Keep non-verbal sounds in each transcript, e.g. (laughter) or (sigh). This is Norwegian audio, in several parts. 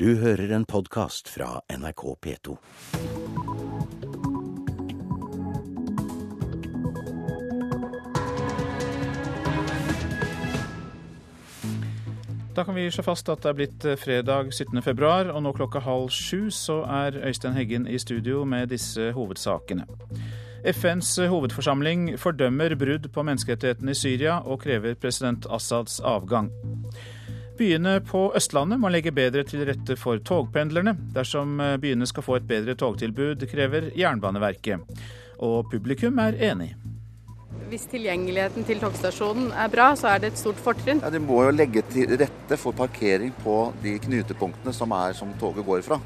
Du hører en podkast fra NRK P2. Da kan vi slå fast at det er blitt eh, fredag 17. februar, og nå klokka halv sju så er Øystein Heggen i studio med disse hovedsakene. FNs hovedforsamling fordømmer brudd på menneskerettighetene i Syria og krever president Assads avgang. Byene på Østlandet må legge bedre til rette for togpendlerne. Dersom eh, byene skal få et bedre togtilbud, krever Jernbaneverket. Og publikum er enig. Hvis tilgjengeligheten til togstasjonen er bra, så er det et stort fortrinn. Ja, De må jo legge til rette for parkering på de knutepunktene som er som toget går fra.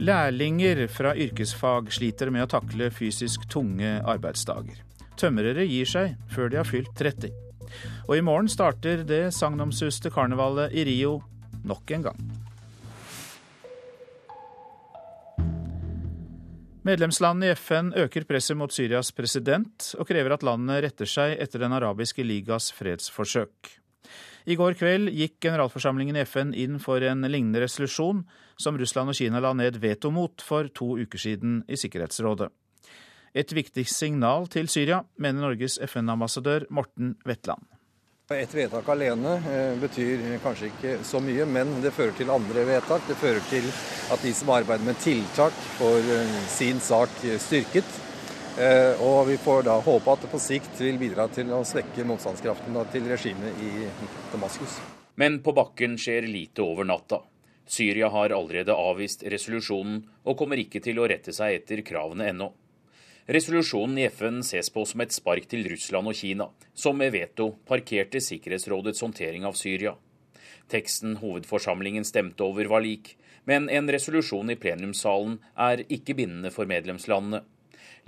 Lærlinger fra yrkesfag sliter med å takle fysisk tunge arbeidsdager. Tømrere gir seg før de har fylt 30. Og i morgen starter det sagnomsuste karnevalet i Rio nok en gang. Medlemslandene i FN øker presset mot Syrias president og krever at landet retter seg etter Den arabiske ligas fredsforsøk. I går kveld gikk generalforsamlingen i FN inn for en lignende resolusjon som Russland og Kina la ned veto mot for to uker siden i Sikkerhetsrådet. Et viktig signal til Syria, mener Norges FN-ambassadør Morten Wetland. Et vedtak alene eh, betyr kanskje ikke så mye, men det fører til andre vedtak. Det fører til at de som arbeider med tiltak, får eh, sin sak styrket. Eh, og vi får da håpe at det på sikt vil bidra til å svekke motstandskraften til regimet i Damaskus. Men på bakken skjer lite over natta. Syria har allerede avvist resolusjonen og kommer ikke til å rette seg etter kravene ennå. Resolusjonen i FN ses på som et spark til Russland og Kina, som med veto parkerte Sikkerhetsrådets håndtering av Syria. Teksten hovedforsamlingen stemte over var lik, men en resolusjon i plenumssalen er ikke bindende for medlemslandene.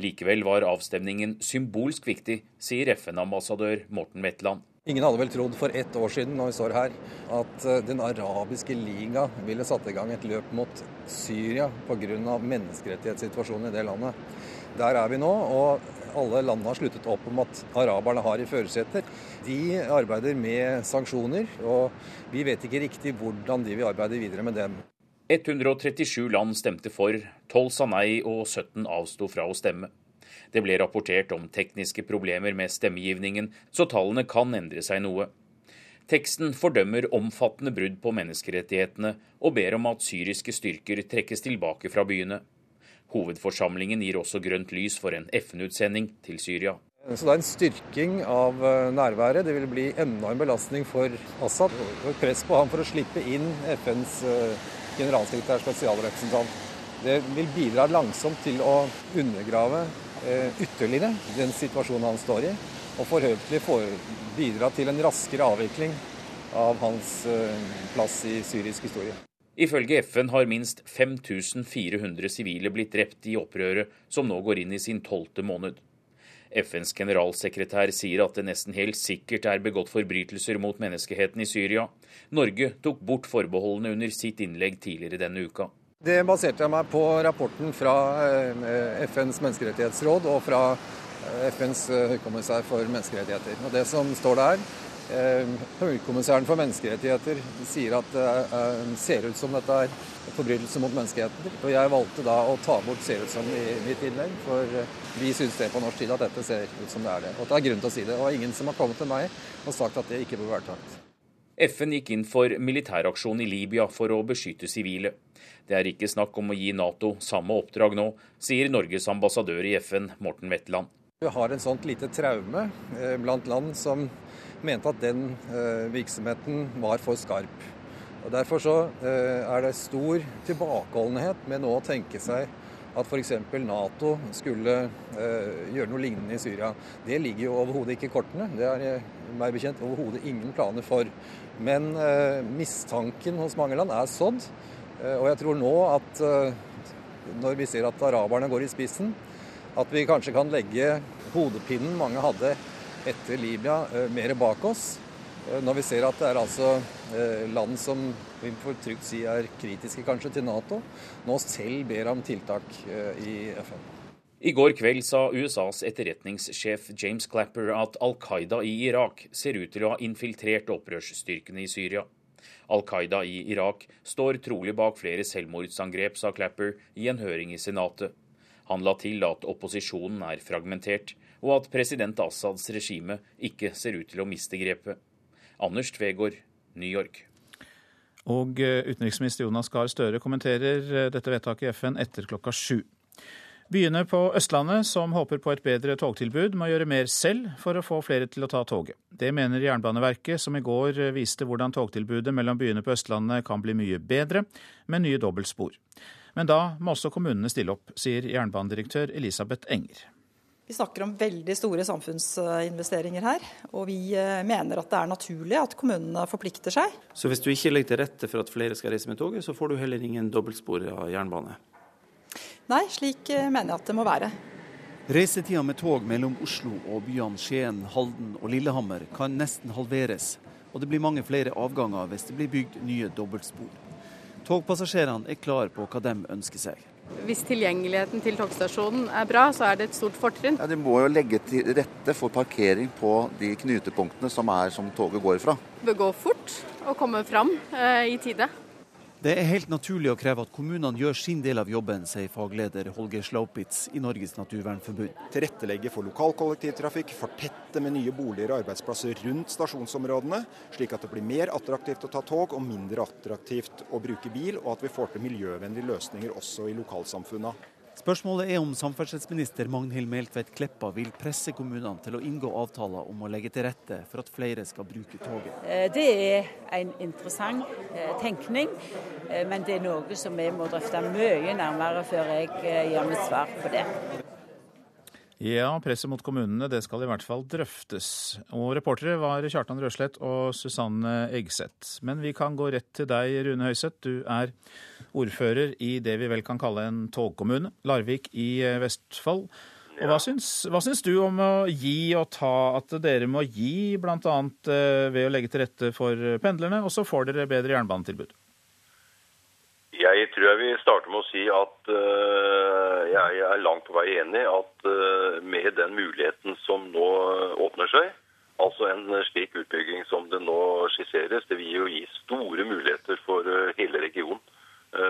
Likevel var avstemningen symbolsk viktig, sier FN-ambassadør Morten Wetland. Ingen hadde vel trodd for ett år siden når vi står her, at eh, Den arabiske liga ville satt i gang et løp mot Syria pga. menneskerettighetssituasjonen i det landet. Der er vi nå, og alle landene har sluttet opp om at araberne har i førersetet. De arbeider med sanksjoner, og vi vet ikke riktig hvordan de vil arbeide videre med dem. 137 land stemte for, 12 sa nei og 17 avsto fra å stemme. Det ble rapportert om tekniske problemer med stemmegivningen, så tallene kan endre seg noe. Teksten fordømmer omfattende brudd på menneskerettighetene og ber om at syriske styrker trekkes tilbake fra byene. Hovedforsamlingen gir også grønt lys for en FN-utsending til Syria. Så Det er en styrking av eh, nærværet. Det vil bli enda en belastning for Assad. Og press på ham for å slippe inn FNs eh, generalsekretær spesialrepresentant. Det vil bidra langsomt til å undergrave Eh, ytterligere den situasjonen han står i, og forhåpentlig bidra til en raskere avvikling av hans plass i syrisk historie. Ifølge FN har minst 5400 sivile blitt drept i opprøret som nå går inn i sin tolvte måned. FNs generalsekretær sier at det nesten helt sikkert er begått forbrytelser mot menneskeheten i Syria. Norge tok bort forbeholdene under sitt innlegg tidligere denne uka. Det baserte jeg meg på rapporten fra eh, FNs menneskerettighetsråd og fra eh, FNs eh, høykommissær for menneskerettigheter. Og Det som står der, Høykommissæren for menneskerettigheter sier at det ser ut som dette er forbrytelse mot menneskeheter. Og jeg valgte da å ta bort 'ser ut som' i mitt innlegg, for vi syns det på norsk tid at dette ser ut som det er det. Og det er grunn til å si det. Og ingen som har kommet til meg og sagt at det ikke bør være tatt. FN gikk inn for militæraksjon i Libya for å beskytte sivile. Det er ikke snakk om å gi Nato samme oppdrag nå, sier Norges ambassadør i FN, Morten Wetland. Vi har en sånt lite traume eh, blant land som mente at den eh, virksomheten var for skarp. Og Derfor så eh, er det stor tilbakeholdenhet med nå å tenke seg at f.eks. Nato skulle gjøre noe lignende i Syria. Det ligger jo overhodet ikke i kortene. Det er meg bekjent overhodet ingen planer for. Men mistanken hos mange land er sådd. Eh, og jeg tror nå at eh, når vi ser at araberne går i spissen, at vi kanskje kan legge hodepinnen mange hadde etter Libya, eh, mer bak oss. Når vi ser at det er altså land som vi får trygt si er kritiske kanskje til Nato, nå selv ber om tiltak i FN. I går kveld sa USAs etterretningssjef James Clapper at Al Qaida i Irak ser ut til å ha infiltrert opprørsstyrkene i Syria. Al Qaida i Irak står trolig bak flere selvmordsangrep, sa Clapper i en høring i Senatet. Han la til at opposisjonen er fragmentert, og at president Assads regime ikke ser ut til å miste grepet. Anders Tvegård, New York. Og eh, utenriksminister Jonas Gahr Støre kommenterer eh, dette vedtaket i FN etter klokka sju. Byene på Østlandet som håper på et bedre togtilbud, må gjøre mer selv for å få flere til å ta toget. Det mener Jernbaneverket, som i går eh, viste hvordan togtilbudet mellom byene på Østlandet kan bli mye bedre med nye dobbeltspor. Men da må også kommunene stille opp, sier jernbanedirektør Elisabeth Enger. Vi snakker om veldig store samfunnsinvesteringer her, og vi eh, mener at det er naturlig at kommunene forplikter seg. Så hvis du ikke legger til rette for at flere skal reise med toget, så får du heller ingen dobbeltspor av jernbane? Nei, slik eh, mener jeg at det må være. Reisetida med tog mellom Oslo og byene Skien, Halden og Lillehammer kan nesten halveres, og det blir mange flere avganger hvis det blir bygd nye dobbeltspor. Togpassasjerene er klar på hva de ønsker seg. Hvis tilgjengeligheten til togstasjonen er bra, så er det et stort fortrinn. Ja, De må jo legge til rette for parkering på de knutepunktene som er som toget går fra. Bør gå fort og komme fram eh, i tide. Det er helt naturlig å kreve at kommunene gjør sin del av jobben, sier fagleder Holger Slaupitz i Norges naturvernforbund. Tilrettelegge for lokal kollektivtrafikk, fortette med nye boliger og arbeidsplasser rundt stasjonsområdene, slik at det blir mer attraktivt å ta tog og mindre attraktivt å bruke bil, og at vi får til miljøvennlige løsninger også i lokalsamfunna. Spørsmålet er om samferdselsminister Magnhild Meltveit Kleppa vil presse kommunene til å inngå avtaler om å legge til rette for at flere skal bruke toget. Eh, det er en interessant eh, tenkning, eh, men det er noe som vi må drøfte mye nærmere før jeg gir mitt svar på det. Ja, presset mot kommunene det skal i hvert fall drøftes. Og reportere var Kjartan Røslett og Susanne Eggseth. Men vi kan gå rett til deg, Rune Høiseth. Du er ordfører i det vi vel kan kalle en togkommune, Larvik i eh, Vestfold. Og hva syns, hva syns, du om å gi og ta, at dere må gi bl.a. Eh, ved å legge til rette for pendlerne, og så får dere bedre jernbanetilbud? Jeg tror jeg vil starte med å si at uh, jeg er langt på vei enig at uh, med den muligheten som nå åpner seg, altså en slik utbygging som det nå skisseres, det vil jo gi store muligheter for uh, hele regionen.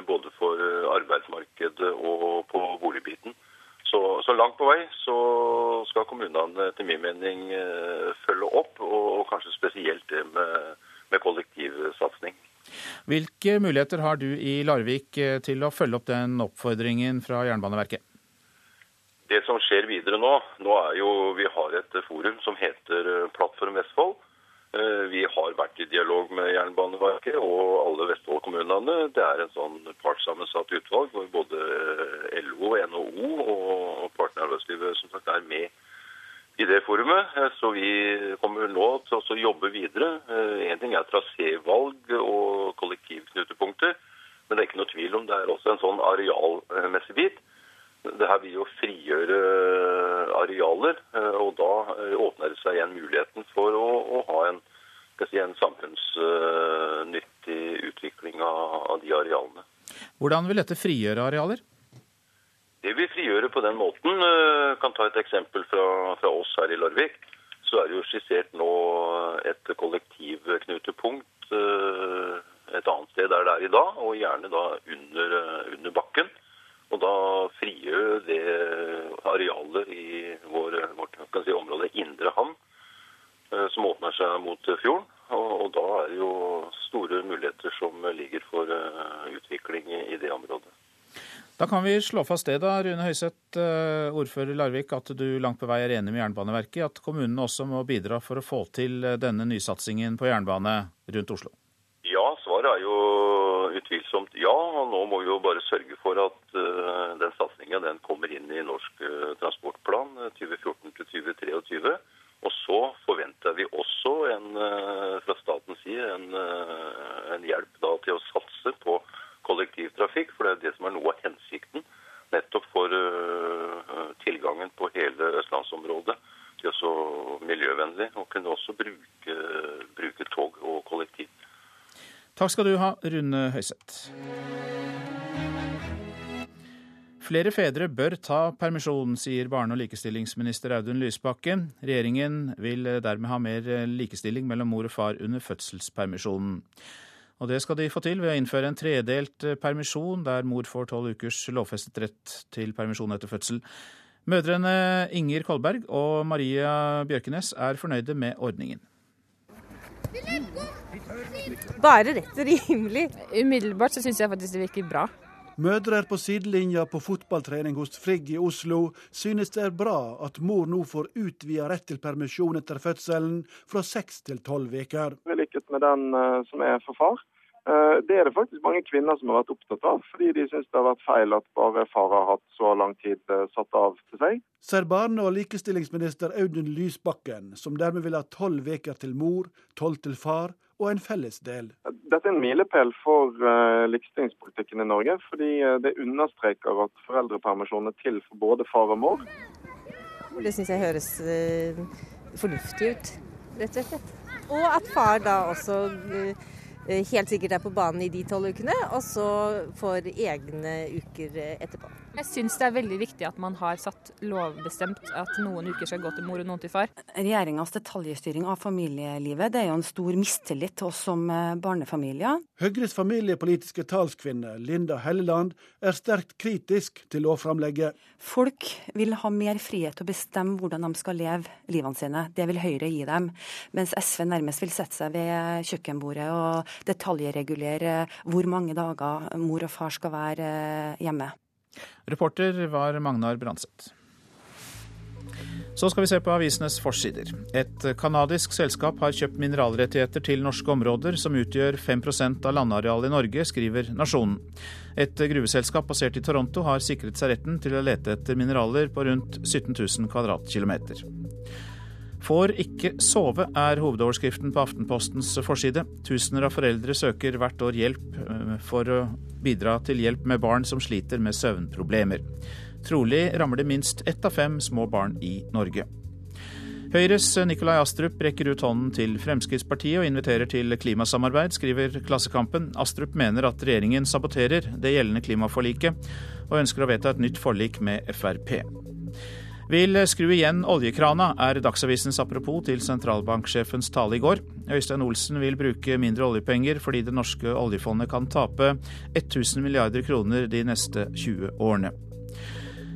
Både for arbeidsmarkedet og på boligbiten. Så, så, langt på vei så skal kommunene etter min mening følge opp, og, og kanskje spesielt det med, med kollektivsatsing. Hvilke muligheter har du i Larvik eh, til å følge opp den oppfordringen fra Jernbaneverket? Det som skjer videre nå, nå er jo vi har et forum som heter eh, Plattform Vestfold. Eh, vi har vært i dialog med Jernbaneverket og alle Vestfold-kommunene. Det er en sånn partssammensatt utvalg hvor både LO, NHO og partene i arbeidslivet som sagt er med i det forumet. Eh, så vi kommer nå til å jobbe videre. Én eh, ting er trasévalg og kollektivknutepunkter, men det er ikke noe tvil om det er også en sånn arealmessig bit. Det her vil jo frigjøre arealer, eh, og da åpner det seg igjen muligheten for å, å ha en, si, en samfunnsnyttig utvikling av, av de arealene. Hvordan vil dette frigjøre arealer? Det vil frigjøre på den måten. Eh, kan ta et eksempel fra, fra, oss her i Larvik. Så er det jo skissert nå et kollektivknutepunkt eh, et annet sted der det er i dag, og gjerne da under, eh, under bakken. Og da frigjør det arealet i vår, vårt si, område Indre Havn, som åpner seg mot fjorden. Og, og, da er det jo store muligheter som ligger for utvikling i det området. Da kan vi slå fast det, da, Rune Høiseth, eh, ordfører Larvik, at du langt på vei er enig med Jernbaneverket at kommunene også må bidra for å få til eh, denne nysatsingen på jernbane rundt Oslo? Ja, svaret er jo utvilsomt ja. og Nå må vi jo bare sørge for at uh, den satsinga kommer inn i Norsk uh, transportplan 2014-2023. Og så forventer vi også en, uh, fra statens side en, en hjelp da, til å satse på kollektivtrafikk, for det er det som er noe av hensikten nettopp for uh, tilgangen på hele østlandsområdet. Det er så miljøvennlig og kunne også bruke, bruke tog og kollektiv. Takk skal du ha, Rune Høiseth. Flere fedre bør ta permisjon, sier barne- og likestillingsminister Audun Lysbakken. Regjeringen vil dermed ha mer likestilling mellom mor og far under fødselspermisjonen. Og det skal de få til ved å innføre en tredelt permisjon, der mor får tolv ukers lovfestet rett til permisjon etter fødsel. Mødrene Inger Kolberg og Maria Bjørkenes er fornøyde med ordningen. Bare rett og rimelig. Umiddelbart så syns jeg faktisk det virker bra. Mødre på sidelinja på fotballtrening hos Frigg i Oslo synes det er bra at mor nå får utvida rett til permisjon etter fødselen fra seks til tolv uker. I likhet med den eh, som er for far. Eh, det er det faktisk mange kvinner som har vært opptatt av, fordi de syns det har vært feil at bare far har hatt så lang tid eh, satt av til seg. Ser barne- og likestillingsminister Audun Lysbakken, som dermed vil ha tolv uker til mor, tolv til far og en felles del. Dette er en milepæl for uh, likestillingspolitikken i Norge, fordi det understreker at foreldrepermisjonen er til for både far og mor. Det syns jeg høres fornuftig ut, rett og slett. Og at far da også helt sikkert er på banen i de tolv ukene, og så får egne uker etterpå. Jeg syns det er veldig viktig at man har satt lovbestemt at noen uker skal gå til mor og noen til far. Regjeringas detaljstyring av familielivet det er jo en stor mistillit til oss som eh, barnefamilier. Høyres familiepolitiske talskvinne Linda Helleland er sterkt kritisk til lovframlegget. Folk vil ha mer frihet til å bestemme hvordan de skal leve livene sine. Det vil Høyre gi dem. Mens SV nærmest vil sette seg ved kjøkkenbordet og detaljregulere hvor mange dager mor og far skal være eh, hjemme. Reporter var Magnar Branseth. Så skal vi se på avisenes forsider. Et canadisk selskap har kjøpt mineralrettigheter til norske områder som utgjør 5% av landarealet i Norge, skriver Nasjonen. Et gruveselskap basert i Toronto har sikret seg retten til å lete etter mineraler på rundt 17 000 kvadratkilometer. Får ikke sove, er hovedoverskriften på Aftenpostens forside. Tusener av foreldre søker hvert år hjelp eh, for å bidra til hjelp med barn som sliter med søvnproblemer. Trolig rammer det minst ett av fem små barn i Norge. Høyres Nikolai Astrup rekker ut hånden til Fremskrittspartiet og inviterer til klimasamarbeid, skriver Klassekampen. Astrup mener at regjeringen saboterer det gjeldende klimaforliket, og ønsker å vedta et nytt forlik med Frp. Vil skru igjen oljekrana, er Dagsavisens apropos til sentralbanksjefens tale i går. Øystein Olsen vil bruke mindre oljepenger fordi det norske oljefondet kan tape 1000 milliarder kroner de neste 20 årene.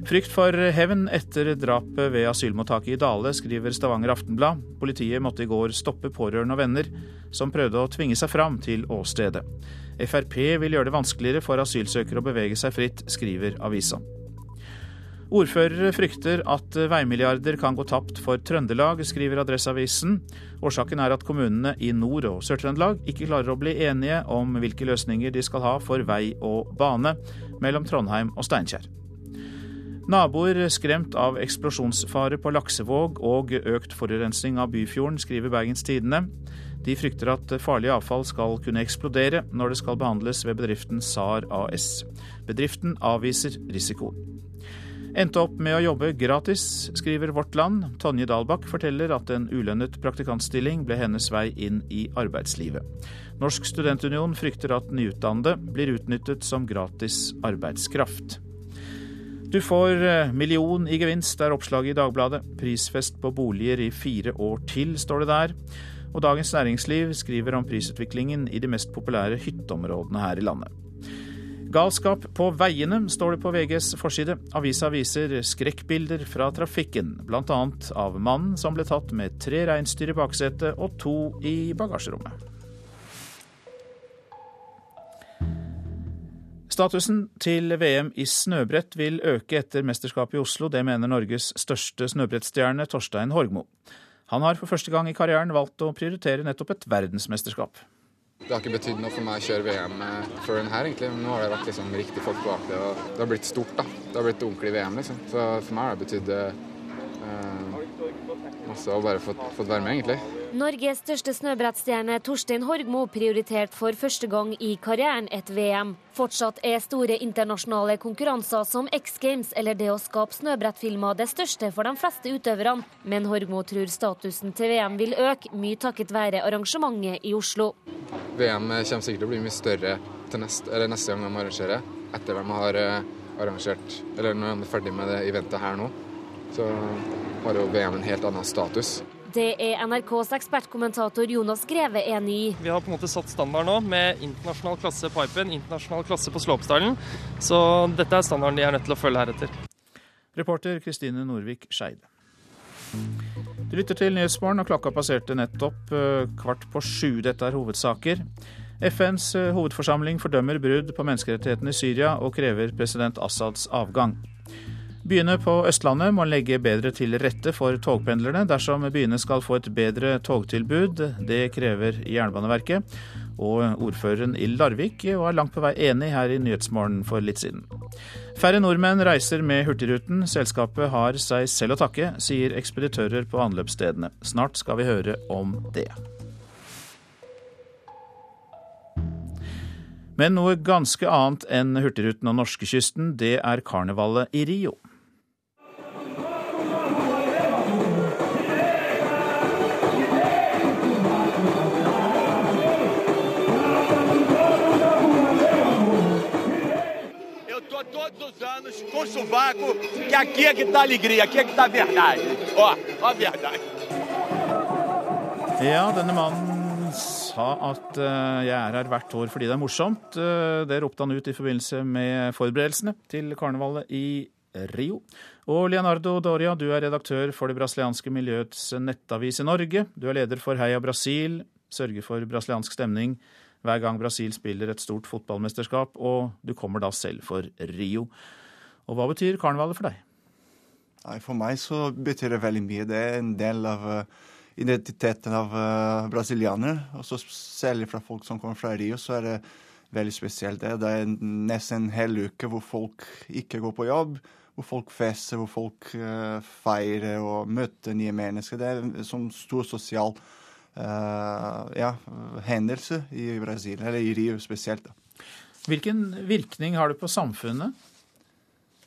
Frykt for hevn etter drapet ved asylmottaket i Dale, skriver Stavanger Aftenblad. Politiet måtte i går stoppe pårørende og venner som prøvde å tvinge seg fram til åstedet. Frp vil gjøre det vanskeligere for asylsøkere å bevege seg fritt, skriver avisa. Ordførere frykter at veimilliarder kan gå tapt for Trøndelag, skriver Adresseavisen. Årsaken er at kommunene i Nord- og Sør-Trøndelag ikke klarer å bli enige om hvilke løsninger de skal ha for vei og bane mellom Trondheim og Steinkjer. Naboer skremt av eksplosjonsfare på Laksevåg og økt forurensning av Byfjorden, skriver Bergens Tidende. De frykter at farlig avfall skal kunne eksplodere når det skal behandles ved bedriften SAR AS. Bedriften avviser risikoen. Endte opp med å jobbe gratis, skriver Vårt Land. Tonje Dalbakk forteller at en ulønnet praktikantstilling ble hennes vei inn i arbeidslivet. Norsk studentunion frykter at nyutdannede blir utnyttet som gratis arbeidskraft. Du får eh, million i gevinst, er oppslaget i Dagbladet. Prisfest på boliger i fire år til, står det der. Og Dagens Næringsliv skriver om prisutviklingen i de mest populære hytteområdene her i landet. Galskap på veiene, står det på VGs forside. Avisa viser skrekkbilder fra trafikken, bl.a. av mannen som ble tatt med tre reinsdyr i baksetet og to i bagasjerommet. Statusen til VM i snøbrett vil øke etter mesterskapet i Oslo. Det mener Norges største snøbrettstjerne Torstein Horgmo. Han har for første gang i karrieren valgt å prioritere nettopp et verdensmesterskap. Det har ikke betydd noe for meg å kjøre VM eh, før den her, egentlig. Men nå har det vært liksom riktig folk bak det, og det har blitt stort, da. Det har blitt ordentlig VM, liksom. Så for meg har det betydd eh, masse å bare fått, fått være med, egentlig. Norges største snøbrettstjerne Torstein Horgmo prioriterte for første gang i karrieren et VM. Fortsatt er store internasjonale konkurranser som X Games eller det å skape snøbrettfilmer det største for de fleste utøverne, men Horgmo tror statusen til VM vil øke, mye takket være arrangementet i Oslo. VM kommer sikkert til å bli mye større neste, neste gang de arrangerer, etter de har eh, arrangert, eller når de er ferdig med det eventet her nå. Så har jo VM en helt annen status. Det er NRKs ekspertkommentator Jonas Greve enig i. Vi har på en måte satt standard nå med internasjonal klasse på Pipen, internasjonal klasse på Slopestyle. Så dette er standarden de er nødt til å følge heretter. Reporter Kristine Norvik Skeide. Du lytter til Nyhetsmorgen, og klokka passerte nettopp eh, kvart på sju. Dette er hovedsaker. FNs eh, hovedforsamling fordømmer brudd på menneskerettighetene i Syria og krever president Assads avgang. Byene på Østlandet må legge bedre til rette for togpendlerne dersom byene skal få et bedre togtilbud. Det krever Jernbaneverket. Og ordføreren i Larvik var langt på vei enig her i Nyhetsmorgen for litt siden. Færre nordmenn reiser med Hurtigruten. Selskapet har seg selv å takke, sier ekspeditører på anløpsstedene. Snart skal vi høre om det. Men noe ganske annet enn Hurtigruten og norskekysten, det er karnevalet i Rio. Com sovaco, que aqui é que tá alegria, aqui é que tá verdade. Ó, ó a verdade. Ja, denne mannen sa at uh, jeg er her hvert år fordi det er morsomt. Uh, det ropte han ut i forbindelse med forberedelsene til karnevalet i Rio. Og Leonardo Doria, du er redaktør for det brasilianske miljøets nettavis i Norge. Du er leder for Heia Brasil, sørger for brasiliansk stemning hver gang Brasil spiller et stort fotballmesterskap, og du kommer da selv for Rio. Og hva betyr karnevalet for deg? For meg så betyr det veldig mye. Det er en del av uh, identiteten av uh, brasilianere. Og så særlig fra folk som kommer fra Rio, så er det veldig spesielt. Det, det er nesten en hel uke hvor folk ikke går på jobb. Hvor folk fester, hvor folk uh, feirer og møter nye mennesker. Det er en sånn stor sosial ja, hendelse i Brasil, eller i Rio spesielt. Da. Hvilken virkning har det på samfunnet?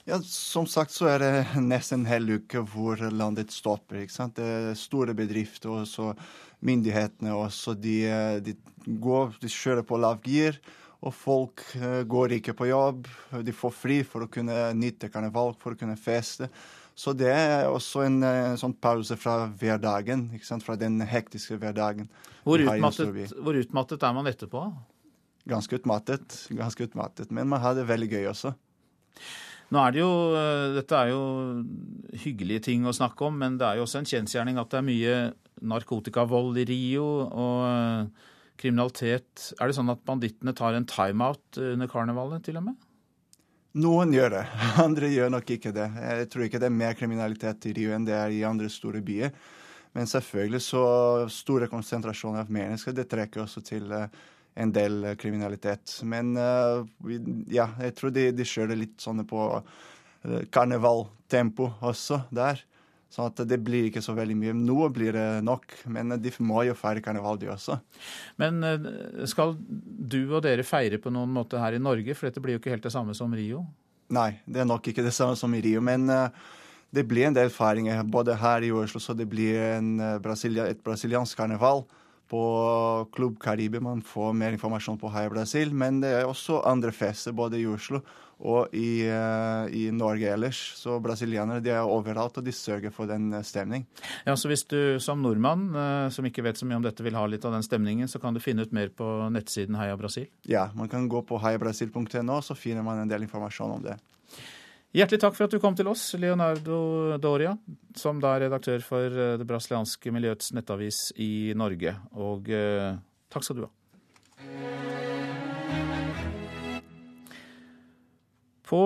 Ja, Som sagt så er det nesten en hel uke hvor landet stopper. ikke sant? Det er store bedrifter og så myndighetene også. De, de, går, de kjører på lav gir. Og folk går ikke på jobb. De får fri for å kunne nyte karneval, for å kunne feste. Så det er også en, en sånn pause fra hverdagen, ikke sant? fra den hektiske hverdagen. Hvor utmattet, hvor utmattet er man etterpå? Ganske utmattet, ganske utmattet. Men man har det veldig gøy også. Nå er det jo, Dette er jo hyggelige ting å snakke om, men det er jo også en kjensgjerning at det er mye narkotikavold i Rio og kriminalitet. Er det sånn at bandittene tar en timeout under karnevalet, til og med? Noen gjør det, (laughs) andre gjør nok ikke det. Jeg tror ikke det er mer kriminalitet i Rio enn det er i andre store byer. Men selvfølgelig så store konsentrasjoner av mennesker det trekker også til en del kriminalitet. Men ja, jeg tror de, de kjører litt sånn på karnevaltempo også der. At det blir ikke så veldig mye. Noe blir det nok, men de må jo feire karneval, de også. Men skal du og dere feire på noen måte her i Norge, for dette blir jo ikke helt det samme som Rio? Nei, det er nok ikke det samme som i Rio. Men det blir en del feiringer både her i Oslo, så det blir en Brasilia, et brasiliansk karneval. På Klubb Karibia. man får mer informasjon på Heia Brasil, men det er også andre fester både i Oslo og i, uh, i, Norge ellers. Så brasilianere de er overalt, og de sørger for den stemning. Ja, så Hvis du som nordmann, uh, som ikke vet så mye om dette, vil ha litt av den stemningen, så kan du finne ut mer på nettsiden Heia Brasil? Ja, man kan gå på heiabrasil.no, så finner man en del informasjon om det. Hjertelig takk for at du kom til oss, Leonardo Doria, som da er redaktør for det brasilianske miljøets nettavis i Norge. Og eh, takk skal du ha. På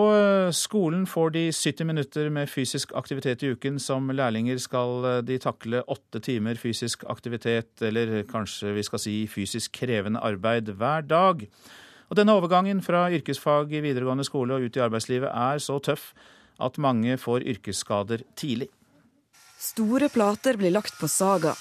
skolen får de 70 minutter med fysisk aktivitet i uken. Som lærlinger skal de takle åtte timer fysisk aktivitet, eller kanskje vi skal si fysisk krevende arbeid, hver dag. Og denne overgangen fra yrkesfag i videregående skole og ut i arbeidslivet er så tøff at mange får yrkesskader tidlig. Store plater blir lagt på saga.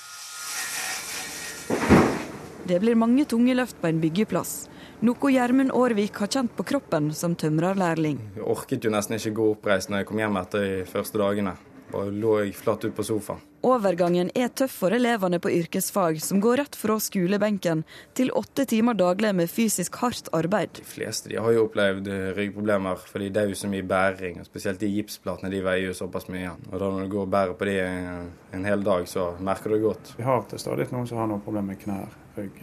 Det blir mange tunge løft på en byggeplass. Noe Gjermund Aarvik har kjent på kroppen som tømrerlærling. Jeg orket jo nesten ikke gå oppreist når jeg kom hjem etter de første dagene. Og lå flatt ut på sofaen. Overgangen er tøff for elevene på yrkesfag, som går rett fra skolebenken til åtte timer daglig med fysisk hardt arbeid. De fleste de har jo opplevd eh, ryggproblemer, for det er jo så mye bæring. og Spesielt de gipsplatene de veier jo såpass mye igjen. Og da Når du går og bærer på de en, en hel dag, så merker du det godt. Vi har til stadig noen som har noen problemer med knær, rygg.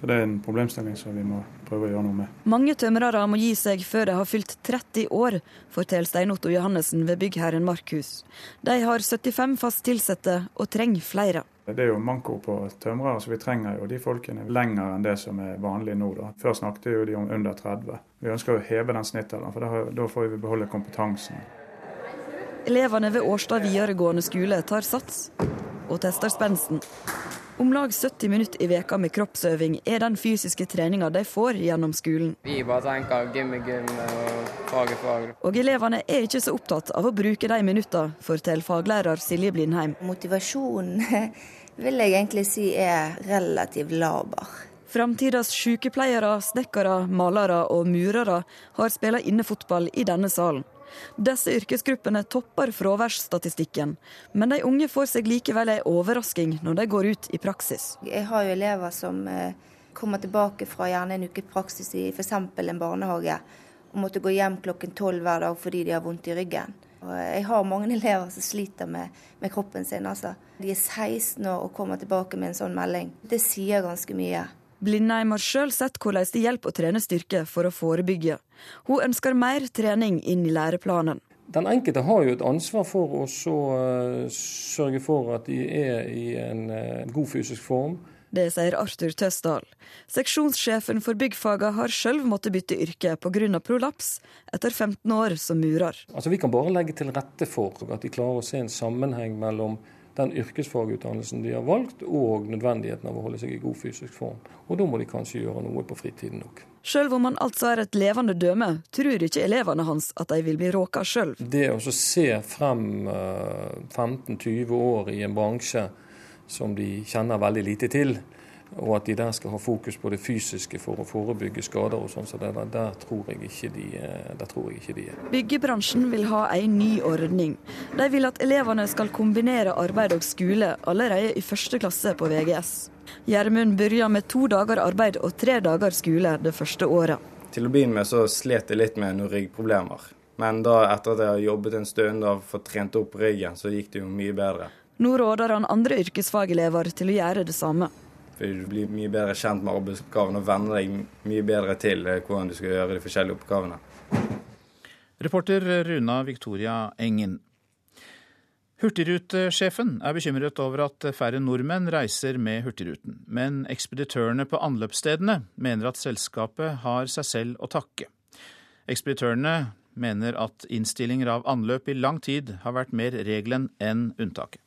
Så det er en problemstilling som vi må prøve å gjøre noe med. Mange tømrere må gi seg før de har fylt 30 år, forteller Stein Otto Johannessen ved byggherren Markhus. De har 75 fast ansatte og trenger flere. Det er jo manko på tømrere, så vi trenger jo de folkene lenger enn det som er vanlig nå. Da. Før snakket jo de om under 30. Vi ønsker å heve den snittalderen, for da får vi beholde kompetansen. Elevene ved Årstad videregående skole tar sats og tester spensten. Om lag 70 minutter i veka med kroppsøving er den fysiske treninga de får gjennom skolen. Vi bare tenker gym er gym og fag er fag. Og elevene er ikke så opptatt av å bruke de minuttene, forteller faglærer Silje Blindheim. Motivasjonen (laughs) vil jeg egentlig si er relativt laber. Framtidas sykepleiere, snekkere, malere og murere har spilt innefotball i denne salen. Disse yrkesgruppene topper fraværsstatistikken, men de unge får seg likevel en overrasking når de går ut i praksis. Jeg har jo elever som eh, kommer tilbake fra gjerne en uke praksis i f.eks. en barnehage, og måtte gå hjem klokken tolv hver dag fordi de har vondt i ryggen. Og jeg har mange (laughs) elever som sliter med, med kroppen sin. Altså. De er 16 år og kommer tilbake med en sånn melding. Det sier ganske mye. Blindheim har sjøl sett hvordan det hjelper å trene styrke for å forebygge. Hun ønsker mer trening inn i læreplanen. Den enkelte har jo et ansvar for å uh, sørge for at de er i en uh, god fysisk form. Det sier Arthur Tøsdal. Seksjonssjefen for byggfaga har sjøl måttet bytte yrke pga. prolaps etter 15 år som murer. Altså, vi kan bare legge til rette for at de klarer å se en sammenheng mellom den yrkesfagutdannelsen de har valgt, og nødvendigheten av å holde seg i god fysisk form. Og da må de kanskje gjøre noe på fritiden òg. Sjøl om han altså er et levende døme, tror ikke elevene hans at de vil bli råka sjøl. Det å se frem 15-20 eh, år i en bransje som de kjenner veldig lite til, og at de der skal ha fokus på det fysiske for å forebygge skader og sånn, så der, der, tror jeg ikke de, der tror jeg ikke de er. Byggebransjen vil ha en ny ordning. De vil at elevene skal kombinere arbeid og skole allerede i første klasse på VGS. Gjermund begynner med to dager arbeid og tre dager skole det første året. Til å begynne med så slet jeg litt med noen ryggproblemer. Men da etter at jeg har jobbet en stund og fått trent opp ryggen, så gikk det jo mye bedre. Nå råder han andre yrkesfagelever til å gjøre det samme. Du blir mye bedre kjent med arbeidsoppgavene og venner deg mye bedre til eh, hvordan du skal gjøre de forskjellige oppgavene. Reporter Runa Victoria Engen. Hurtigrutesjefen er bekymret over at færre nordmenn reiser med Hurtigruten. Men ekspeditørene på anløpsstedene mener at selskapet har seg selv å takke. Ekspeditørene mener at innstillinger av anløp i lang tid har vært mer regelen enn unntaket.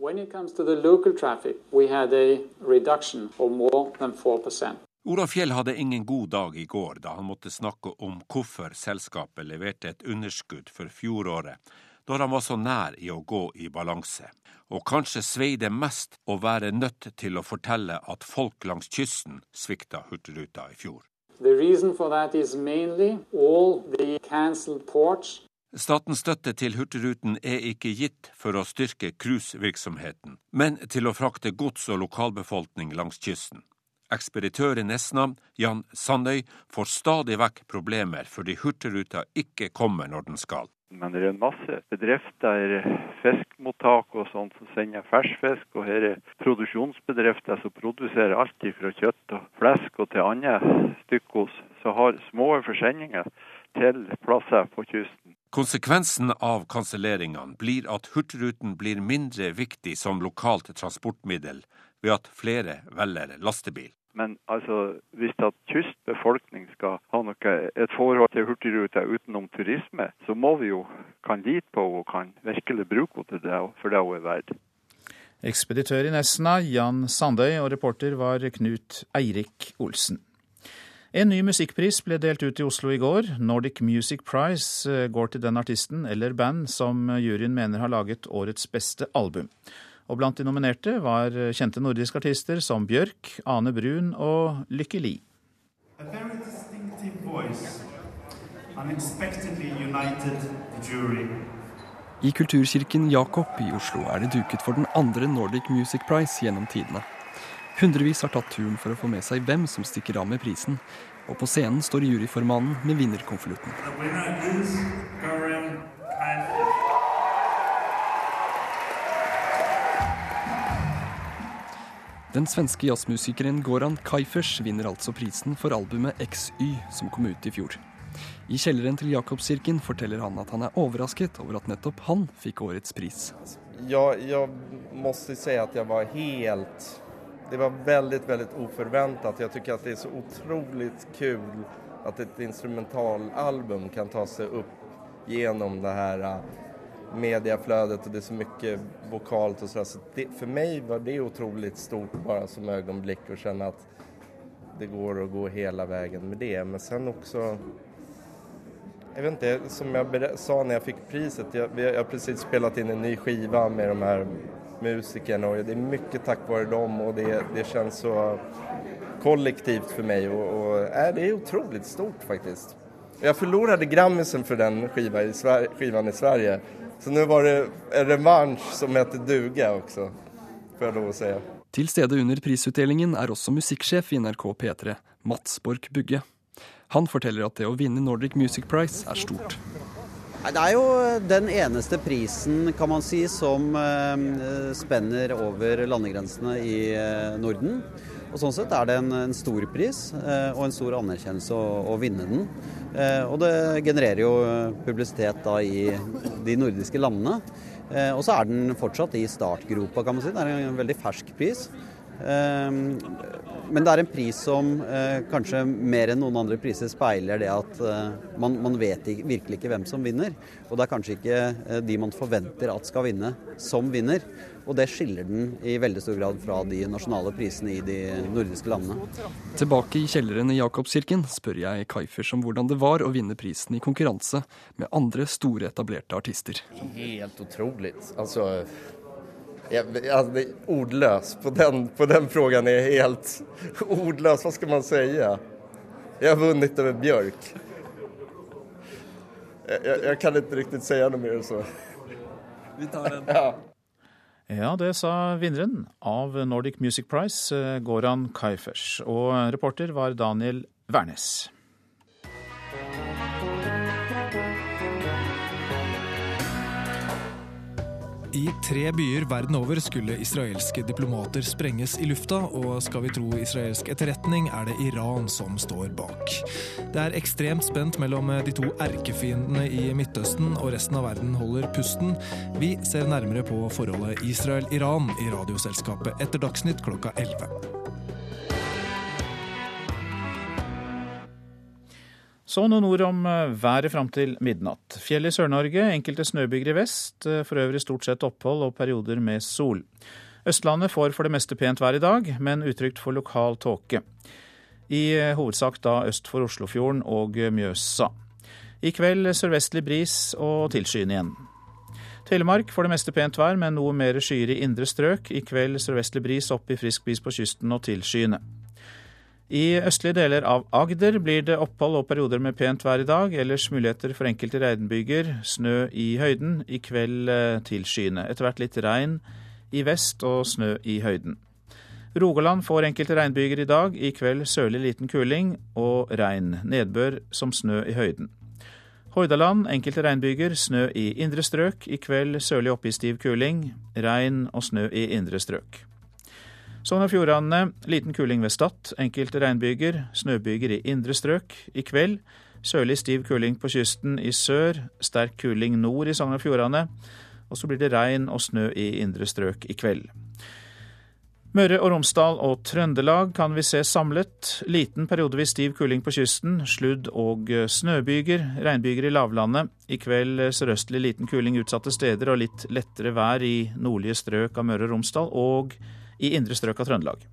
When it comes to the local traffic, we had a reduction of more than 4%. Ola Fjell hadde ingen god dag i går da han måtte snakke om hvorfor selskapet leverte et underskudd for fjoråret, når han var så nær i å gå i balanse. Og kanskje svei det mest å være nødt til å fortelle at folk langs kysten svikta Hurtigruta i fjor. The reason for that is mainly all the cancelled ports Statens støtte til Hurtigruten er ikke gitt for å styrke cruisevirksomheten, men til å frakte gods og lokalbefolkning langs kysten. Ekspeditør i Nesna, Jan Sandøy, får stadig vekk problemer fordi Hurtigruta ikke kommer når den skal. Men det er en masse bedrifter, fiskmottak og sånt som sender ferskfisk. Og her er produksjonsbedrifter som produserer alt fra kjøtt og flesk og til andre stykkos, som har små forsendinger til plasser på kysten. Konsekvensen av kanselleringene blir at Hurtigruten blir mindre viktig som lokalt transportmiddel ved at flere velger lastebil. Men altså, hvis at kystbefolkning skal ha noe, et forhold til Hurtigruta utenom turisme, så må vi jo kan lite på og kan virkelig bruke henne til det for det hun er verdt. Ekspeditør i Nesna, Jan Sandøy, og reporter var Knut Eirik Olsen. En ny musikkpris ble delt ut i Oslo i går. Nordic Music Prize eh, går til den artisten eller band som juryen mener har laget årets beste album. Og blant de nominerte var kjente nordiske artister som Bjørk, Ane Brun og Lykke Li. I Kulturkirken Jakob i Oslo er det duket for den andre Nordic Music Prize gjennom tidene. Hundrevis har tatt turen for å få med seg hvem som stikker av med prisen, og på scenen står juryformannen med vinnerkonvolutten. Den svenske jazzmusikeren Goran Kaifers vinner altså prisen for albumet XY, som kom ut i fjor. I kjelleren til Jakobskirken forteller han at han er overrasket over at nettopp han fikk årets pris. Ja, jeg må si at jeg var helt Det var veldig, veldig uforventet. Jeg syns det er så utrolig kult at et instrumentalalbum kan ta seg opp gjennom det her medieflødet och det är så mycket vokalt och sådär. Så det, för mig var det otroligt stort bara som ögonblick och känna att det går att gå hela vägen med det. Men sen också, jag vet inte, som jag sa när jag fick priset, jag, jag har precis spelat in en ny skiva med de här musikerna och det är mycket tack vare dem och det, det känns så kollektivt för mig och, och äh, det är otroligt stort faktiskt. Jag förlorade Grammisen för den skiva i Sverige, skivan i Sverige så nå var det en revansj som heter duga också, får jeg lov å si. Til stede under prisutdelingen er også musikksjef i NRK P3, Mats Borch Bugge. Han forteller at det å vinne Nordic Music Prize er stort. Det er jo den eneste prisen kan man si, som eh, spenner over landegrensene i eh, Norden. Og Sånn sett er det en, en stor pris eh, og en stor anerkjennelse å, å vinne den. Eh, og det genererer jo publisitet da i de nordiske landene. Eh, og så er den fortsatt i startgropa, kan man si. Det er en veldig fersk pris. Eh, men det er en pris som eh, kanskje mer enn noen andre priser speiler det at eh, man, man, vet virkelig ikke hvem som vinner. Og det er kanskje ikke de man forventer at skal vinne, som vinner. Og det skiller den i veldig stor grad fra de nasjonale prisene i de nordiske landene. Tilbake i kjelleren i Jakobskirken spør jeg Kaifers om hvordan det var å vinne prisen i konkurranse med andre store, etablerte artister. Helt utrolig. Altså jeg, altså, ordløs på den, på den frågan er helt ordløs. Hva skal man si? Jeg har vunnet over Bjørk. Jeg, jeg, jeg kan ikke riktig si noe mer enn så. Vi tar den. Ja. Ja, det sa vinneren av Nordic Music Prize, eh, Goran Kaifers. Og reporter var Daniel Wærnes. I tre byer verden over skulle israelske diplomater sprenges i lufta, og skal vi tro israelsk etterretning, er det Iran som står bak. Det er ekstremt spent mellom de to erkefiendene i Midtøsten, og resten av verden holder pusten. Vi ser nærmere på forholdet Israel-Iran i Radioselskapet etter Dagsnytt klokka 11. Så noen ord om eh, været fram til midnatt. Fjell i Sør-Norge, enkelte snøbyger i vest. Eh, for øvrig stort sett opphold og perioder med sol. Østlandet får for det meste pent vær i dag, men utrygt for lokal tåke. I eh, hovedsak da øst for Oslofjorden og Mjøsa. I kveld sørvestlig bris og tilskyende igjen. Telemark får det meste pent vær, men noe mer skyer i indre strøk. I kveld sørvestlig bris, opp i frisk bris på kysten og tilskyende. I østlige deler av Agder blir det opphold og perioder med pent vær i dag. Ellers muligheter for enkelte regnbyger. Snø i høyden. I kveld til tilskyende. Etter hvert litt regn i vest og snø i høyden. Rogaland får enkelte regnbyger i dag. I kveld sørlig liten kuling og regn. Nedbør som snø i høyden. Hordaland enkelte regnbyger, snø i indre strøk. I kveld sørlig oppe i stiv kuling. Regn og snø i indre strøk. Sogn og Fjordane liten kuling ved Stad. Enkelte regnbyger. Snøbyger i indre strøk. I kveld sørlig stiv kuling på kysten i sør. Sterk kuling nord i Sogn og Fjordane. Og så blir det regn og snø i indre strøk i kveld. Møre og Romsdal og Trøndelag kan vi se samlet. Liten periodevis stiv kuling på kysten. Sludd- og snøbyger. Regnbyger i lavlandet. I kveld sørøstlig liten kuling utsatte steder og litt lettere vær i nordlige strøk av Møre og Romsdal. og i indre strøk av Trøndelag.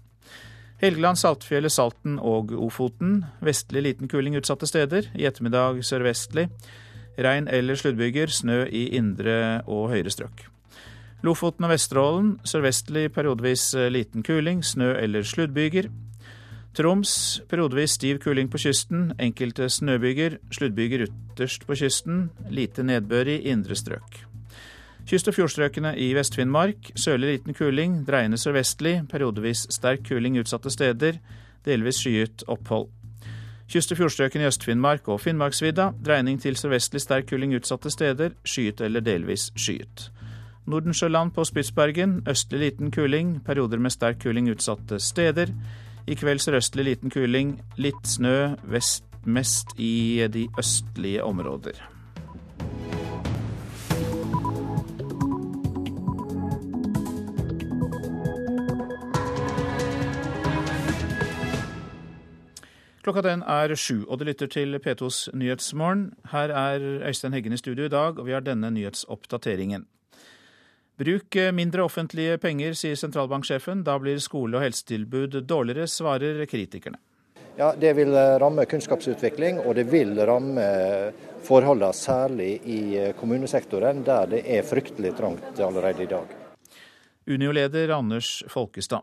Helgeland, Saltfjellet, Salten og Ofoten. Vestlig liten kuling utsatte steder. I ettermiddag sørvestlig. Regn eller sluddbyger. Snø i indre og høyere strøk. Lofoten og Vesterålen sørvestlig periodevis liten kuling. Snø eller sluddbyger. Troms periodevis stiv kuling på kysten. Enkelte snøbyger. Sluddbyger ytterst på kysten. Lite nedbør i indre strøk. Kyst- og fjordstrøkene i Vest-Finnmark sørlig liten kuling, dreiende sørvestlig, periodevis sterk kuling utsatte steder, delvis skyet opphold. Kyst- og fjordstrøkene i Øst-Finnmark og Finnmarksvidda dreining til sørvestlig sterk kuling utsatte steder, skyet eller delvis skyet. Nordensjøland på Spitsbergen østlig liten kuling, perioder med sterk kuling utsatte steder. I kveld sørøstlig liten kuling, litt snø vest mest i de østlige områder. Klokka den er sju, og du lytter til P2s Nyhetsmorgen. Her er Øystein Heggen i studio i dag, og vi har denne nyhetsoppdateringen. Bruk mindre offentlige penger, sier sentralbanksjefen. Da blir skole- og helsetilbud dårligere, svarer kritikerne. Ja, Det vil ramme kunnskapsutvikling, og det vil ramme forholdene særlig i kommunesektoren, der det er fryktelig trangt allerede i dag. Unio-leder Anders Folkestad.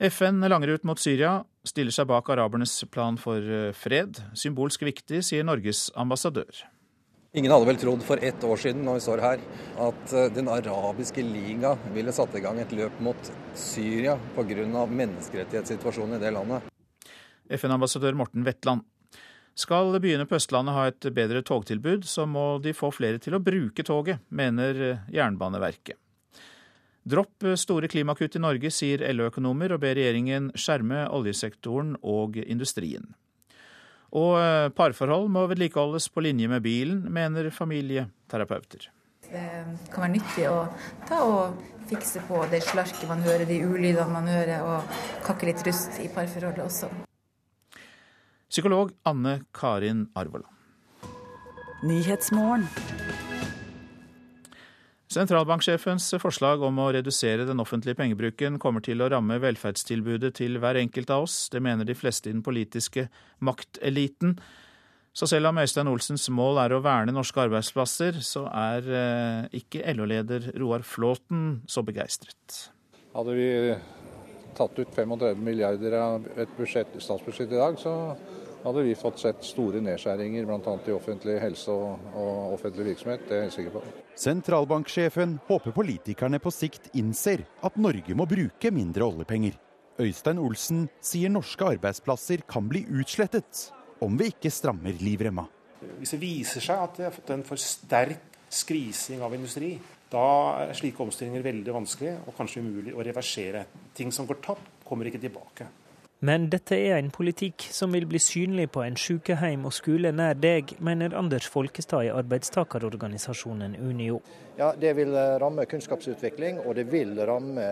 FN langer ut mot Syria, stiller seg bak arabernes plan for fred. Symbolsk viktig, sier Norges ambassadør. Ingen hadde vel trodd for ett år siden når vi står her, at Den arabiske liga ville satt i gang et løp mot Syria pga. menneskerettighetssituasjonen i det landet. FN-ambassadør Morten Wetland. Skal byene på Østlandet ha et bedre togtilbud, så må de få flere til å bruke toget, mener Jernbaneverket. Dropp store klimakutt i Norge, sier LO-økonomer, og ber regjeringen skjerme oljesektoren og industrien. Og parforhold må vedlikeholdes på linje med bilen, mener familieterapeuter. Det kan være nyttig å ta og fikse på det slarket man hører, de ulydene man hører, og kakke litt rust i parforholdet også. Psykolog Anne Karin Arvola. Sentralbanksjefens forslag om å redusere den offentlige pengebruken kommer til å ramme velferdstilbudet til hver enkelt av oss. Det mener de fleste i den politiske makteliten. Så selv om Øystein Olsens mål er å verne norske arbeidsplasser, så er ikke LO-leder Roar Flåten så begeistret. Hadde vi tatt ut 35 milliarder av et budsjett, statsbudsjett i dag, så hadde vi fått sett store nedskjæringer bl.a. i offentlig helse og, og offentlig virksomhet. Det er jeg sikker på. Sentralbanksjefen håper politikerne på sikt innser at Norge må bruke mindre oljepenger. Øystein Olsen sier norske arbeidsplasser kan bli utslettet om vi ikke strammer livremma. Hvis det viser seg at det har fått en for sterk skrising av industri, da er slike omstillinger veldig vanskelig og kanskje umulig å reversere. Ting som går tapt, kommer ikke tilbake. Men dette er en politikk som vil bli synlig på en sykehjem og skole nær deg, mener Anders Folkestad i arbeidstakerorganisasjonen Unio. Ja, Det vil ramme kunnskapsutvikling, og det vil ramme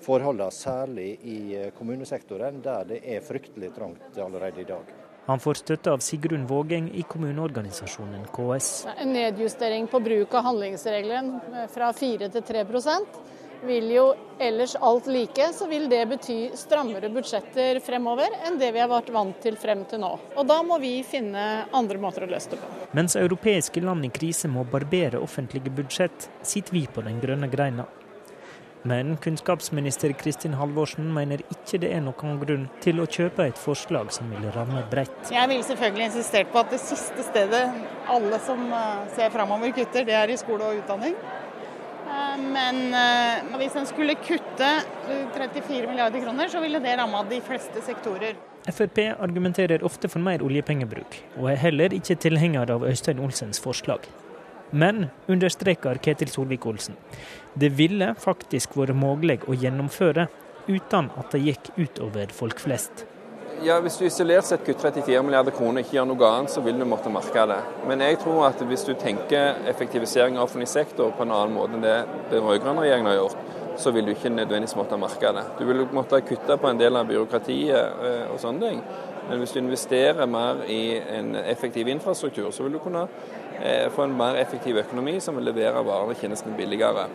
forholdene særlig i kommunesektoren, der det er fryktelig trangt allerede i dag. Han får støtte av Sigrun Vågeng i kommuneorganisasjonen KS. En nedjustering på bruk av handlingsregelen fra 4 til 3 vil jo ellers alt like, så vil det bety strammere budsjetter fremover enn det vi har vært vant til frem til nå. Og da må vi finne andre måter å løse det på. Mens europeiske land i krise må barbere offentlige budsjett, sitter vi på den grønne greina. Men kunnskapsminister Kristin Halvorsen mener ikke det er noen grunn til å kjøpe et forslag som vil ramme bredt. Jeg vil selvfølgelig insistert på at det siste stedet alle som ser framover kutter, det er i skole og utdanning. Men hvis en skulle kutte 34 milliarder kroner, så ville det ramma de fleste sektorer. Frp argumenterer ofte for mer oljepengebruk, og er heller ikke tilhenger av Øystein Olsens forslag. Men, understreker Ketil Solvik-Olsen, det ville faktisk vært mulig å gjennomføre uten at det gikk utover folk flest. Ja, Hvis du isolert sett kutter 34 milliarder kroner og ikke gjør noe annet, så vil du måtte merke det. Men jeg tror at hvis du tenker effektivisering av offentlig sektor på en annen måte enn det den rød-grønne regjeringen har gjort, så vil du ikke nødvendigvis måtte merke det. Du vil måtte kutte på en del av byråkratiet og sånne ting. Men hvis du investerer mer i en effektiv infrastruktur, så vil du kunne få en mer effektiv økonomi som vil levere varene og tjenestene billigere.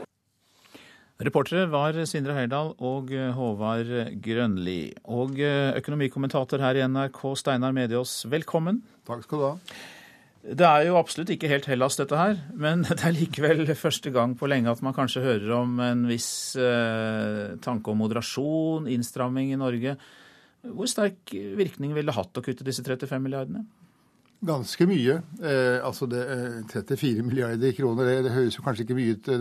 Reportere var Sindre Heyerdahl og Håvard Grønli. Og økonomikommentator her i NRK, Steinar Mediås, velkommen. Takk skal du ha. Det er jo absolutt ikke helt Hellas, dette her, men (laughs) det er likevel første gang på lenge at man kanskje hører om en viss eh, tanke om moderasjon, innstramming i Norge. Hvor sterk virkning ville det hatt å kutte disse 35 milliardene? Ganske mye. Eh, altså det, 34 milliarder kroner, det, det, høres jo kanskje ikke mye ut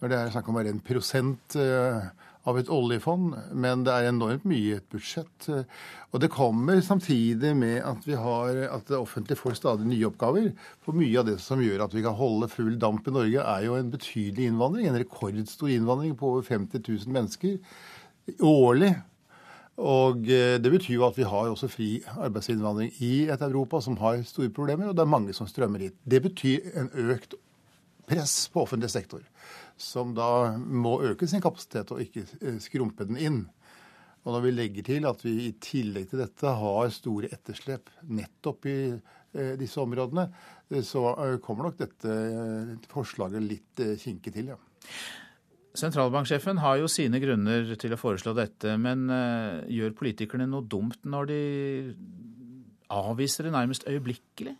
når det er snakk om bare en prosent eh, av et oljefond, men det er enormt mye i et budsjett. Og det kommer samtidig med at, har, at det offentlige får stadig nye oppgaver. For mye av det som gjør at vi kan holde full damp i Norge, er jo en betydelig innvandring. En rekordstor innvandring på over 50 000 mennesker årlig. Og eh, Det betyr jo at vi har også fri arbeidsinnvandring i et Europa som har store problemer, og det er mange som strømmer hit. Det betyr en økt press på offentlig sektor som da må øke sin kapasitet og ikke eh, skrumpe den inn. Og når vi legger til at vi i tillegg til dette har store etterslep nettopp i eh, disse områdene, eh, så kommer nok dette forslaget litt kinkig til, ja. Sentralbanksjefen har jo sine grunner til å foreslå dette, men gjør politikerne noe dumt når de avviser det nærmest øyeblikkelig?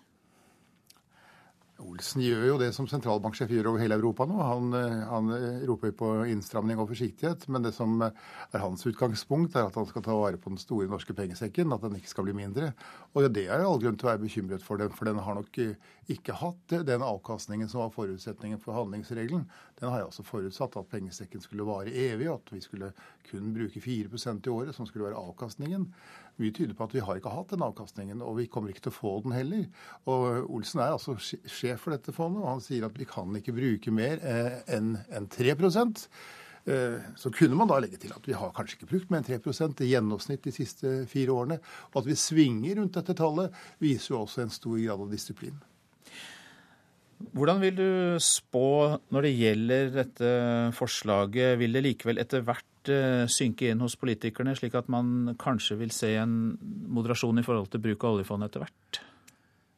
Olsen gjør jo det som sentralbanksjef gjør over hele Europa nå. Han, eh, han, eh, roper på innstramning og forsiktighet. Men det som er hans utgangspunkt, er at han skal ta vare på den store norske pengesekken. At den ikke skal bli mindre. Og det er all grunn til å være bekymret for den, for den har nok eh, ikke hatt den avkastningen som var forutsetningen for handlingsregelen. Den har jeg også forutsatt at pengesekken skulle vare evig, at vi skulle kun bruke 4% i året, som skulle være avkastningen. Mye tyder på at vi har ikke hatt den avkastningen, og vi kommer ikke til å få den heller. Og Olsen er altså sjef for dette fondet, og han sier at vi kan ikke bruke mer eh, enn 3 eh, så kunne man da legge til at vi har kanskje ikke brukt mer enn 3 i gjennomsnitt de siste fire årene. Og at vi svinger rundt dette tallet, viser jo også en stor grad av disiplin. Hvordan vil du spå når det gjelder dette forslaget? Vil det likevel etter hvert Eh, synke inn hos politikerne, slik at man kanskje vil se en moderasjon i forhold til bruk av oljefondet etter hvert?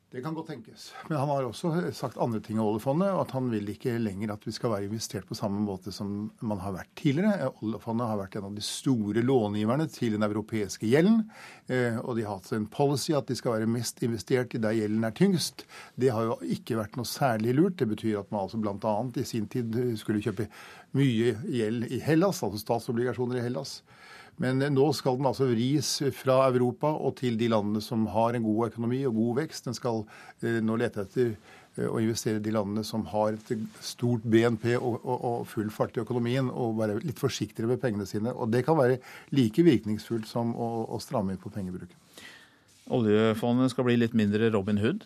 Det kan godt tenkes. Men han har også sagt andre ting om oljefondet. og At han vil ikke lenger at vi skal være investert på samme måte som man har vært tidligere. Oljefondet har vært en av de store långiverne til den europeiske gjelden. Eh, og de har hatt en policy at de skal være mest investert i der gjelden er tyngst. Det har jo ikke vært noe særlig lurt. Det betyr at man altså bl.a. i sin tid skulle kjøpe mye gjeld i Hellas, altså statsobligasjoner i Hellas. Men nå skal den altså vris fra Europa og til de landene som har en god økonomi og god vekst. Den skal eh, nå lete etter eh, å investere i de landene som har et stort BNP og, og, og, full fart i økonomien, og være litt forsiktigere med pengene sine. Og Det kan være like virkningsfullt som å, å stramme inn på pengebruken. Oljefondet skal bli litt mindre Robin Hood?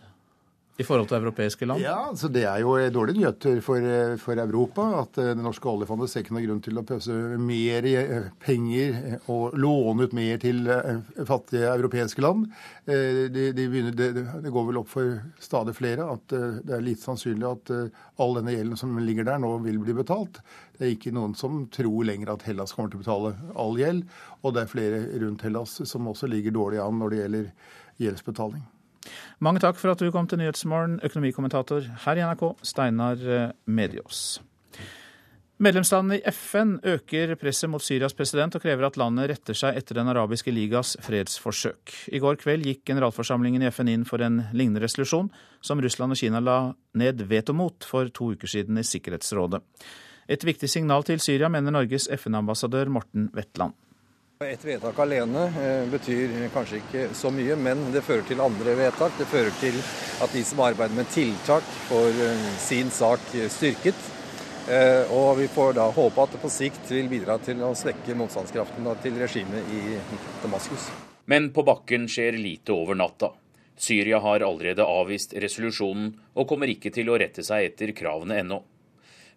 I forhold til europeiske land? Ja, så Det er jo dårlige nyheter for, for, Europa. At eh, det norske oljefondet ser ikke noen grunn til å pøse mer eh, penger eh, og låne ut mer til fattige europeiske land. De, de begynner, det, det, går vel opp for stadig flere at det er lite sannsynlig at all denne gjelden som ligger der, nå vil bli betalt. Det er ikke noen som tror lenger at Hellas kommer til å betale all gjeld. Og det er flere rundt Hellas som også ligger dårlig an når det gjelder gjeldsbetaling. Mange takk for at du kom til Nyhetsmorgen, økonomikommentator her i NRK, Steinar eh, Mediås. Medlemslandene i FN øker presset mot Syrias president og krever at landet retter seg etter Den arabiske ligas fredsforsøk. I går kveld gikk generalforsamlingen i FN inn for en lignende resolusjon, som Russland og Kina la ned veto mot for to uker siden i Sikkerhetsrådet. Et viktig signal til Syria, mener Norges FN-ambassadør Morten Wetland. Et vedtak alene eh, betyr kanskje ikke så mye, men det fører til andre vedtak. Det fører til at de som arbeider med tiltak, får eh, sin sak styrket. Eh, og vi får da håpe at det på sikt vil bidra til å svekke motstandskraften til regimet i Damaskus. Men på bakken skjer lite over natta. Syria har allerede avvist resolusjonen og kommer ikke til å rette seg etter kravene ennå.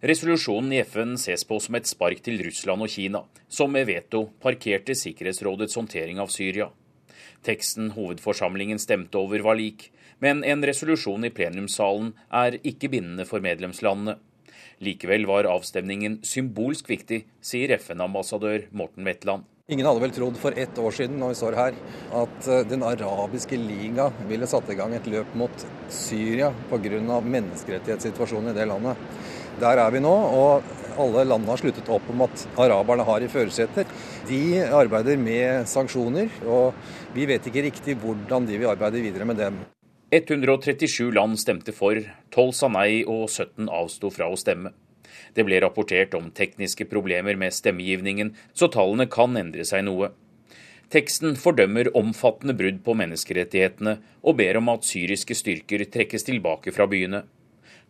Resolusjonen i FN ses på som et spark til Russland og Kina, som med veto parkerte Sikkerhetsrådets håndtering av Syria. Teksten hovedforsamlingen stemte over var lik, men en resolusjon i plenumssalen er ikke bindende for medlemslandene. Likevel var avstemningen symbolsk viktig, sier FN-ambassadør Morten Wetland. Ingen hadde vel trodd for ett år siden når vi står her, at eh, Den arabiske liga ville satt i gang et løp mot Syria pga. menneskerettighetssituasjonen i det landet. Der er vi nå, og alle landene har sluttet opp om at araberne har i førersetet. De arbeider med sanksjoner, og vi vet ikke riktig hvordan de vil arbeide videre med dem. 137 land stemte for, 12 sa nei og 17 avsto fra å stemme. Det ble rapportert om tekniske problemer med stemmegivningen, så tallene kan endre seg noe. Teksten fordømmer omfattende brudd på menneskerettighetene og ber om at syriske styrker trekkes tilbake fra byene.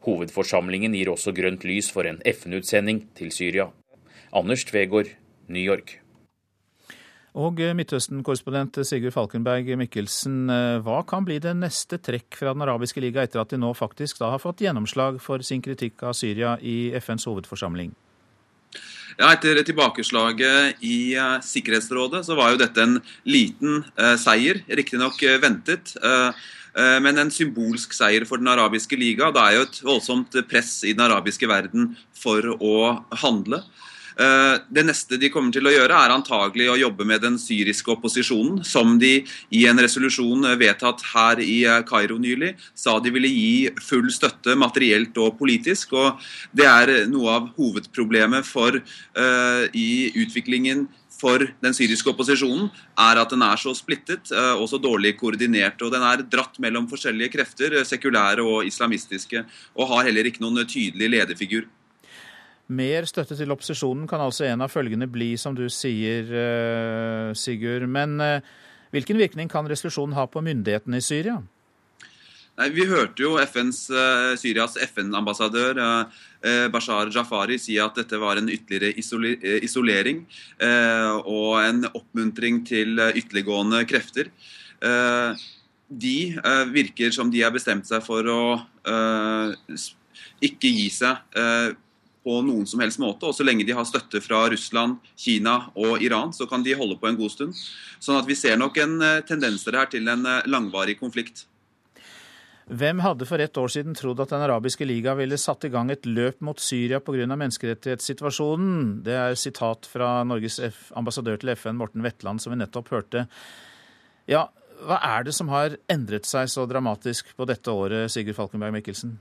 Hovedforsamlingen gir også grønt lys for en FN-utsending til Syria. Anders Tvegård, New York. Og Midtøsten-korrespondent Sigurd Falkenberg Mikkelsen, eh, hva kan bli det neste trekk fra Den arabiske liga etter at de nå faktisk da har fått gjennomslag for sin kritikk av Syria i FNs hovedforsamling? Ja, Etter tilbakeslaget i uh, Sikkerhetsrådet så var jo dette en liten uh, seier, riktignok uh, ventet. Uh, men en symbolsk seier for Den arabiske liga. Det er jo et voldsomt press i den arabiske verden for å handle. Eh, det neste de kommer til å gjøre, er antagelig å jobbe med den syriske opposisjonen, som de i en resolusjon vedtatt her i eh, Kairo nylig sa de ville gi full støtte materielt og politisk. og Det er noe av hovedproblemet for, uh, i utviklingen for den syriske opposisjonen er at den er så splittet og så dårlig koordinert. og Den er dratt mellom forskjellige krefter, sekulære og islamistiske, og har heller ikke noen tydelig lederfigur. Mer støtte til opposisjonen kan altså en av følgene bli, som du sier, eh, Sigurd. Men eh, hvilken virkning kan resolusjonen ha på myndighetene i Syria? Vi hørte jo FNs, uh, Syrias FN-ambassadør uh, Bashar Jafari si at dette var en ytterligere isolering og en oppmuntring til ytterliggående krefter. de virker som de har bestemt seg for å ikke gi seg på noen som helst måte. Og så lenge de har støtte fra Russland, Kina og Iran, så kan de holde på en god stund. Sånn at vi ser nok en tendens til en eh, langvarig konflikt. Hvem hadde for ett år siden trodd at Den arabiske liga ville satt i gang et løp mot Syria pga. menneskerettighetssituasjonen? Det er sitat fra Norges ambassadør til FN, Morten Wetland, som vi nettopp hørte. Ja, hva er det som har endret seg så dramatisk på dette året, Sigurd Falkenberg Mikkelsen?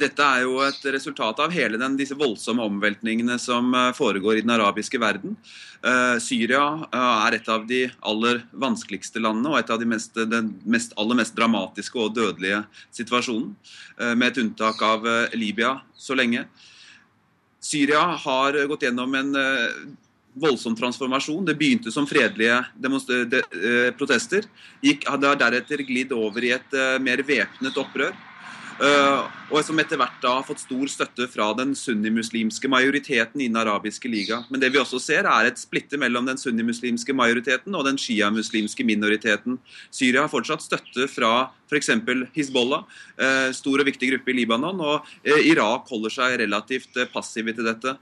Dette er jo et resultat av hele den, disse voldsomme omveltningene som eh, foregår i den arabiske verden. Uh, Syria uh, er et av de aller vanskeligste landene og et av de mest, den mest, aller mest dramatiske og dødelige situasjonen, med et unntak av Libya så lenge. Syria har gått gjennom en voldsom transformasjon. Det begynte som fredelige de, protester. Gikk, hadde deretter glidd over i et mer væpnet opprør. Uh, og som etter hvert da har fått stor støtte fra den sunnimuslimske majoriteten i den arabiske liga. Men det vi også ser, er et splitte mellom den sunnimuslimske majoriteten og den sjiamuslimske minoriteten. Syria har fortsatt støtte fra f.eks. Hizbollah, uh, stor og viktig gruppe i Libanon, og uh, Irak holder seg relativt passive til dette.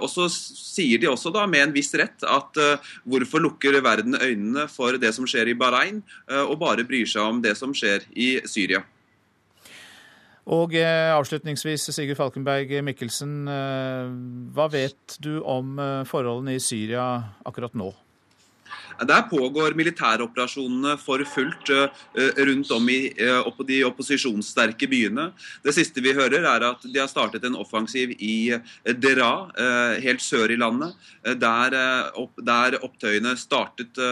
og så sier de også da med en viss rett at hvorfor lukker verden øynene for det som skjer i Bahrain, og bare bryr seg om det som skjer i Syria. Og eh, avslutningsvis, Sigurd Falkenberg Mikkelsen. Eh, hva vet du om eh, forholdene i Syria akkurat nå? Der pågår militæroperasjonene for fullt rundt om i opp de opposisjonssterke byene. Det siste vi hører, er at de har startet en offensiv i Dera, helt sør i landet, der, der opptøyene startet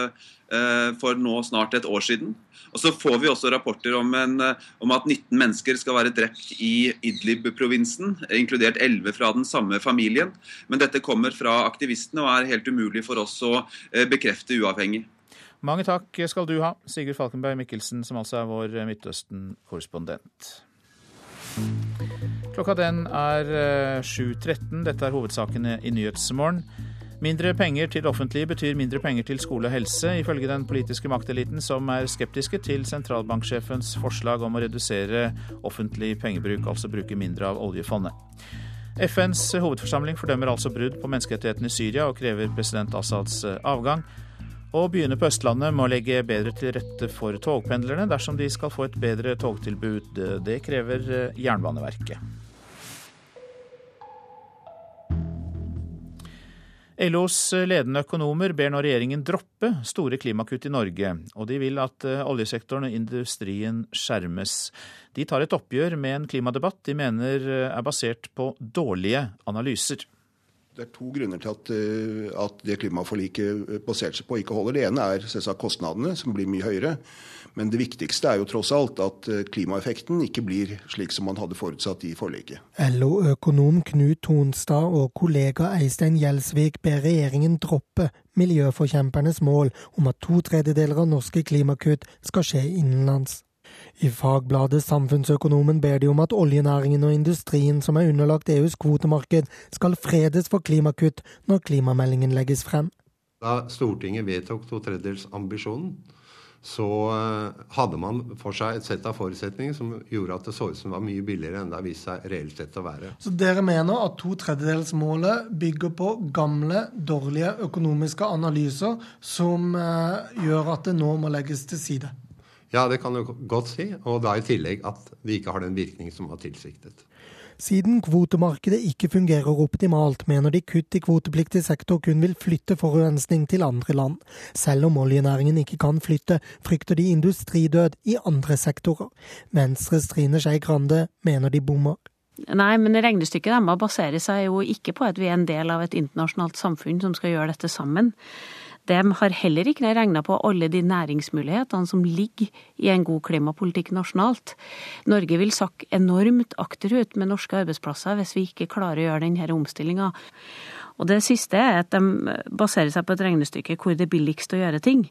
for nå snart et år siden. Og Så får vi også rapporter om, en, om at 19 mennesker skal være drept i Idlib-provinsen, inkludert 11 fra den samme familien. Men dette kommer fra aktivistene og er helt umulig for oss å eh, bekrefte uavhengig. Mange takk skal du ha, Sigurd Falkenberg Mikkelsen, som altså er vår Midtøsten-korrespondent. Klokka den er 7.13. Eh, Dette er hovedsakene i Nyhetsmorgen. Mindre penger til offentlige betyr mindre penger til skole og helse, ifølge den politiske makteliten, som er skeptiske til sentralbanksjefens forslag om å redusere offentlig pengebruk, altså bruke mindre av oljefondet. FNs hovedforsamling fordømmer altså brudd på menneskerettighetene i Syria og krever president Assads avgang. Og byene på Østlandet må legge bedre til rette for togpendlerne dersom de skal få et bedre togtilbud. Det krever Jernbaneverket. LOs ledende økonomer ber nå regjeringen droppe store klimakutt i Norge, og de vil at eh, oljesektoren og industrien skjermes. De tar et oppgjør med en klimadebatt de mener eh, er basert på dårlige analyser. Det er to grunner til at, eh, at det klimaforliket baserte seg på ikke holder. Det ene er selvsagt kostnadene, som blir mye høyere. Men det viktigste er jo tross alt at eh, klimaeffekten ikke blir slik som man hadde forutsatt i forliket. LO-økonom Knut Tonstad og kollega Eistein Gjelsvik ber regjeringen droppe miljøforkjempernes mål om at to tredjedeler av norske klimakutt skal skje innenlands. I fagbladet Samfunnsøkonomen ber de om at oljenæringen og industrien som er underlagt EUs kvotemarked, skal fredes for klimakutt når klimameldingen legges frem. Da Stortinget vedtok to tredjedels ambisjonen, så eh, hadde man for seg et sett av forutsetninger som gjorde at det så ut som det var mye billigere enn det har vist seg reelt sett å være. Så dere mener at to tredjedelsmålet bygger på gamle, dårlige økonomiske analyser som eh, gjør at det nå må legges til side? Ja, det kan du godt si. Og da i tillegg at det ikke har den virkning som var tilsiktet. Siden kvotemarkedet ikke fungerer optimalt, mener de kutt i kvotepliktig sektor kun vil flytte forurensning til andre land. Selv om oljenæringen ikke kan flytte, frykter de industridød i andre sektorer. Venstres Trine Skei Grande mener de bommer. Nei, men regnestykket deres baserer seg jo ikke på at vi er en del av et internasjonalt samfunn som skal gjøre dette sammen. De har heller ikke regna på alle de næringsmulighetene som ligger i en god klimapolitikk nasjonalt. Norge vil sakke enormt akterut med norske arbeidsplasser hvis vi ikke klarer å gjøre denne omstillinga. Og det siste er at de baserer seg på et regnestykke hvor det er billigst å gjøre ting.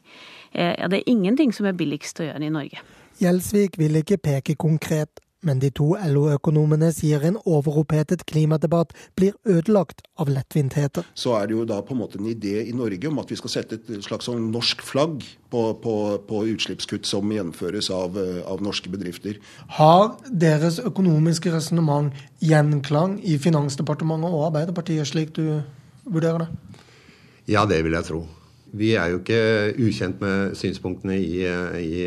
Eh, ja, det er ingenting som er billigst å gjøre i Norge. Gjelsvik vil ikke peke konkret men de to LO-økonomene sier en overopphetet klimadebatt blir ødelagt av lettvintheter. Så er det jo da på en måte en idé i Norge om at vi skal sette et slags sånn norsk flagg på, på, på utslippskutt som gjennomføres av, av, norske bedrifter. Har deres økonomiske resonnement gjenklang i Finansdepartementet og Arbeiderpartiet, slik du vurderer det? Ja, det vil jeg tro. Vi er jo ikke ukjent med synspunktene i, i,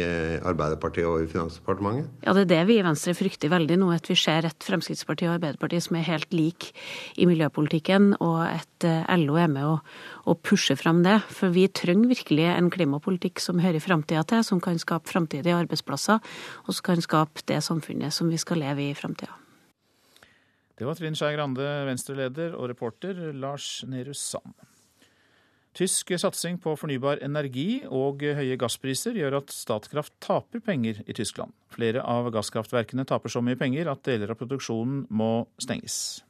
Arbeiderpartiet og i Finansdepartementet. Ja, det er det vi i Venstre frykter veldig nå, at vi ser et Fremskrittsparti og Arbeiderpartiet som er helt like i miljøpolitikken, og at eh, LO er med å, å pushe fram det. For vi trenger virkelig en klimapolitikk som hører framtida til, som kan skape framtidige arbeidsplasser, og som kan skape det samfunnet som vi skal leve i i framtida. Det var Trine Skei Grande, Venstre-leder, og reporter Lars Nehru Sand. Tysk satsing på fornybar energi og høye gasspriser gjør at Statkraft taper penger i Tyskland. Flere av gasskraftverkene taper så mye penger at deler av produksjonen må stenges.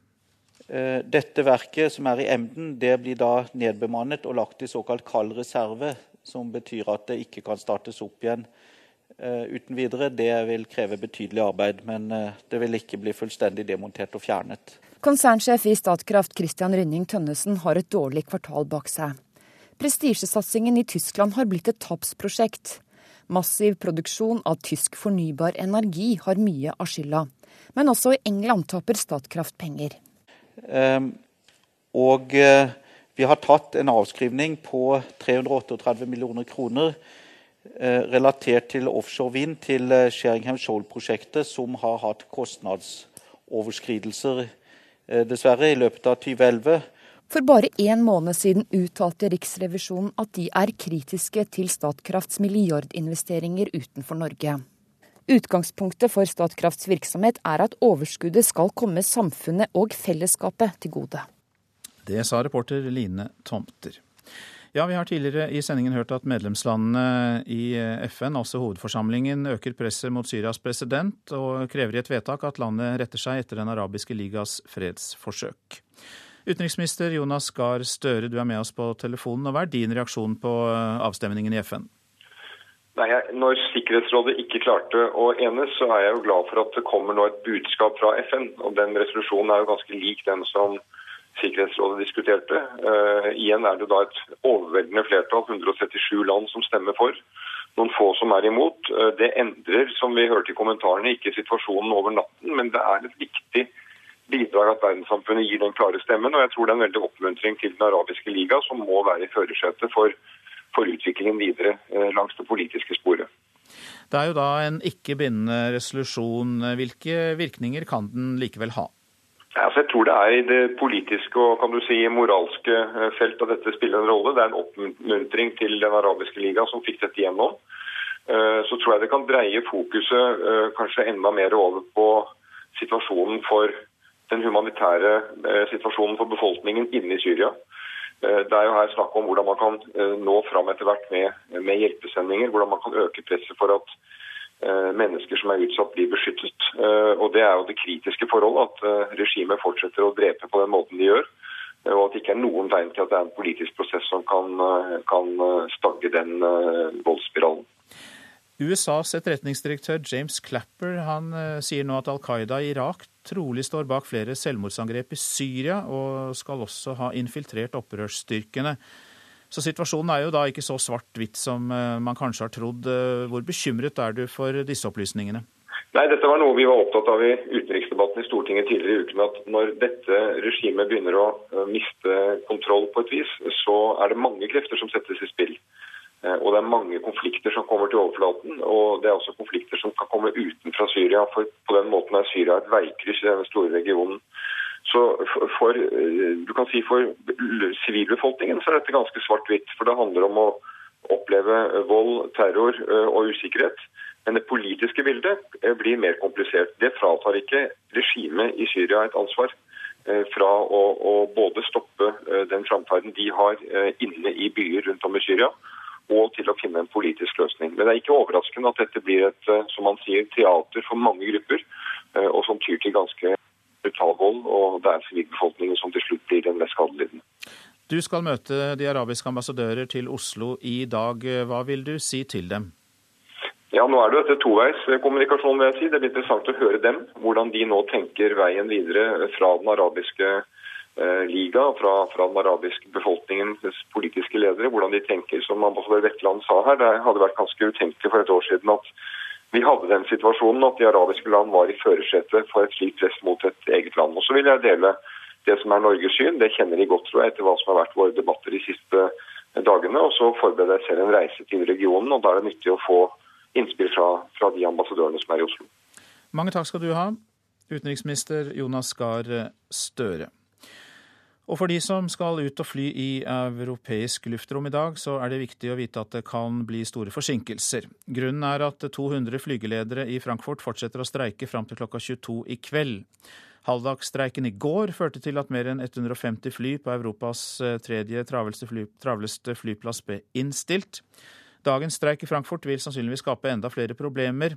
Eh, dette verket som er i Emden, det blir da nedbemannet og lagt i såkalt kald reserve, som betyr at det ikke kan startes opp igjen eh, uten videre. Det vil kreve betydelig arbeid, men eh, det vil ikke bli fullstendig demontert og fjernet. Konsernsjef i Statkraft Christian Rynning Tønnesen har et dårlig kvartal bak seg. Prestisjesatsingen i Tyskland har blitt et tapsprosjekt. Massiv produksjon av tysk fornybar energi har mye av skylda. Men også i England taper Statkraft penger. Um, og uh, vi har tatt en avskrivning på 338 millioner kroner uh, relatert til offshore vind, til uh, Sheringham Shoal-prosjektet, som har hatt kostnadsoverskridelser, dessverre, i løpet av 2011. For bare én måned siden uttalte Riksrevisjonen at de er kritiske til Statkrafts milliardinvesteringer utenfor Norge. Utgangspunktet for Statkrafts virksomhet er at overskuddet skal komme samfunnet og fellesskapet til gode. Det sa reporter Line Tomter. Ja, Vi har tidligere i sendingen hørt at medlemslandene i FN, altså hovedforsamlingen, øker presset mot Syrias president og krever i et vedtak at landet retter seg etter Den arabiske ligas fredsforsøk. Utenriksminister Jonas Gahr Støre, du er med oss på telefonen. Hva er din reaksjon på eh, avstemningen i FN? Nei, Når Sikkerhetsrådet ikke klarte å enes, så er jeg jo glad for at det kommer nå et budskap fra FN. og Den resolusjonen er jo ganske lik den som Sikkerhetsrådet diskuterte. Uh, igjen er det da et overveldende flertall, 137 land, som stemmer for. Noen få som er imot. Uh, det endrer, som vi hørte i kommentarene, ikke situasjonen over natten, men det er et viktig bidrag at verdenssamfunnet gir den klare stemmen. Og jeg tror det er en veldig oppmuntring til Den arabiske liga, som må være i førersetet for, for, utviklingen videre eh, langs det politiske sporet. Det er jo da en ikke bindende resolusjon. Hvilke virkninger kan den likevel ha? Altså, jeg tror det er i det politiske og kan du si, moralske eh, felt at dette spiller en rolle. Det er en oppmuntring til Den arabiske liga som fikk dette gjennom. Eh, så tror jeg det kan dreie fokuset kanskje enda mer over på situasjonen for den humanitære eh, situasjonen for befolkningen inne i Syria. Eh, det er jo her snakk om hvordan man kan eh, nå fram etter hvert med, med hjelpesendinger. Hvordan man kan øke presset for at mennesker som er utsatt, blir beskyttet. Og Det er jo det kritiske forholdet, at regimet fortsetter å drepe på den måten de gjør. Og at det ikke er noen tegn til at det er en politisk prosess som kan, kan stagge den voldsspiralen. USAs etterretningsdirektør James Clapper han sier nå at Al Qaida i Irak trolig står bak flere selvmordsangrep i Syria, og skal også ha infiltrert opprørsstyrkene. Så situasjonen er jo da ikke så svart-hvitt som eh, man kanskje har trodd. Eh, hvor bekymret er du for disse opplysningene? Nei, Dette var noe vi var opptatt av i utenriksdebatten i Stortinget tidligere i uken. At når dette regimet begynner å eh, miste kontroll på et vis, så er det mange krefter som settes i spill. Eh, og det er mange konflikter som kommer til overflaten, og det er også konflikter som kan komme utenfra Syria. For på den måten er Syria et veikryss i denne store regionen. Så for, eh, du kan si for sivilbefolkningen så er dette ganske svart-hvitt. For det handler om å oppleve vold, terror eh, og usikkerhet. Men det politiske bildet blir mer komplisert. Det fratar ikke regimet i Syria et ansvar fra å, å både stoppe den framferden de har inne i byer rundt om i Syria, og til å finne en politisk løsning. Men det er ikke overraskende at dette blir et eh, som man sier, teater for mange grupper, eh, og som tyr til ganske brutal vold. Og det er sivilbefolkningen som til slutt blir den mest skadelidende. Du skal møte de arabiske ambassadører til Oslo i dag. Hva vil du si til dem? Ja, Nå er det dette toveiskommunikasjon, vil jeg si. Det blir interessant å høre dem. Hvordan de nå tenker veien videre fra den arabiske Eh, liga fra, fra, den arabiske befolkningens politiske ledere, hvordan de tenker. Som ambassadør Wetland sa her, det hadde vært ganske utenkelig for et år siden at vi hadde den situasjonen at de arabiske land var i førersetet for et slikt press mot et eget land. Og Så vil jeg dele det som er Norges syn. Det kjenner de godt tror jeg, etter hva som har vært våre debatter de siste dagene. Og så forbereder jeg selv en reise til regionen, og da er det nyttig å få innspill fra, fra de ambassadørene som er i Oslo. Mange takk skal du ha, utenriksminister Jonas Gahr Støre. Og for de som skal ut og fly i europeisk luftrom i dag, så er det viktig å vite at det kan bli store forsinkelser. Grunnen er at 200 flygeledere i Frankfurt fortsetter å streike fram til klokka 22 i kveld. Halvdagsstreiken i går førte til at mer enn 150 fly på Europas eh, tredje travleste, fly, travleste flyplass ble innstilt. Dagens streik i Frankfurt vil sannsynligvis skape enda flere problemer.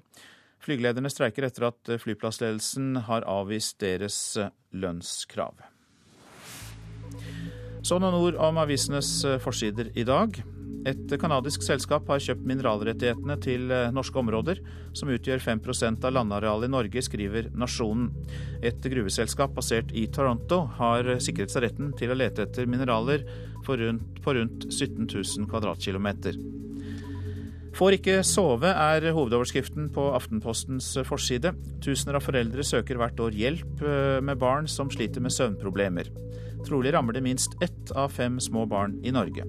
Flygelederne streiker etter at flyplassledelsen har avvist deres eh, lønnskrav. Så noen ord om avisenes eh, forsider i dag. Et canadisk selskap har kjøpt mineralrettighetene til eh, norske områder, som utgjør 5% av landarealet i Norge, skriver Nasjonen. Et gruveselskap basert i Toronto har sikret seg retten til å lete etter mineraler rundt, på rundt 17 000 kvadratkilometer. Får ikke sove er hovedoverskriften på Aftenpostens forside. Tusener av foreldre søker hvert år hjelp eh, med barn som sliter med søvnproblemer. Trolig rammer det minst ett av fem små barn i Norge.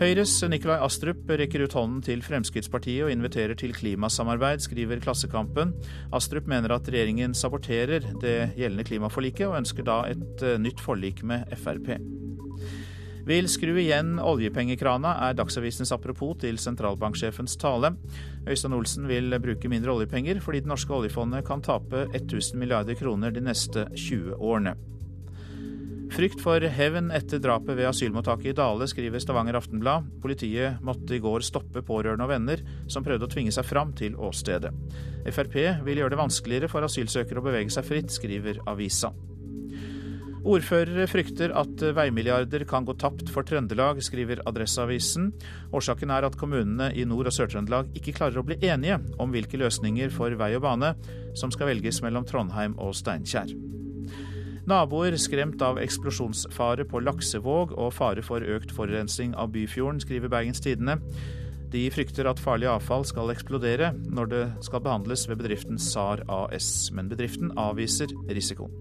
Høyres Nikolai Astrup rekker ut hånden til Fremskrittspartiet og inviterer til klimasamarbeid, skriver Klassekampen. Astrup mener at regjeringen saborterer det gjeldende klimaforliket, og ønsker da et eh, nytt forlik med Frp. Vil skru igjen oljepengekrana, er Dagsavisens apropos til sentralbanksjefens tale. Øystein Olsen vil bruke mindre oljepenger, fordi det norske oljefondet kan tape 1000 milliarder kroner de neste 20 årene. Frykt for hevn etter drapet ved asylmottaket i Dale, skriver Stavanger Aftenblad. Politiet måtte i går stoppe pårørende og venner som prøvde å tvinge seg fram til åstedet. Frp vil gjøre det vanskeligere for asylsøkere å bevege seg fritt, skriver avisa. Ordførere frykter at veimilliarder kan gå tapt for Trøndelag, skriver Adresseavisen. Årsaken er at kommunene i Nord- og Sør-Trøndelag ikke klarer å bli enige om hvilke løsninger for vei og bane som skal velges mellom Trondheim og Steinkjer. Naboer skremt av eksplosjonsfare på Laksevåg og fare for økt forurensning av Byfjorden, skriver Bergens Tidende. De frykter at farlig avfall skal eksplodere når det skal behandles ved bedriften SAR AS, men bedriften avviser risikoen.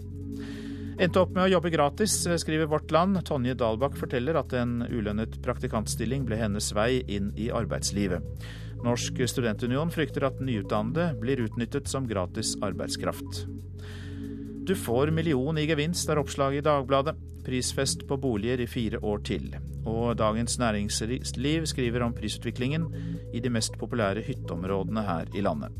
Endte opp med å jobbe gratis, skriver Vårt Land. Tonje Dahlbakk forteller at en ulønnet praktikantstilling ble hennes vei inn i arbeidslivet. Norsk studentunion frykter at nyutdannede blir utnyttet som gratis arbeidskraft. Du får million i gevinst, er oppslaget i Dagbladet. Prisfest på boliger i fire år til. Og Dagens Næringsliv skriver om prisutviklingen i de mest populære hytteområdene her i landet.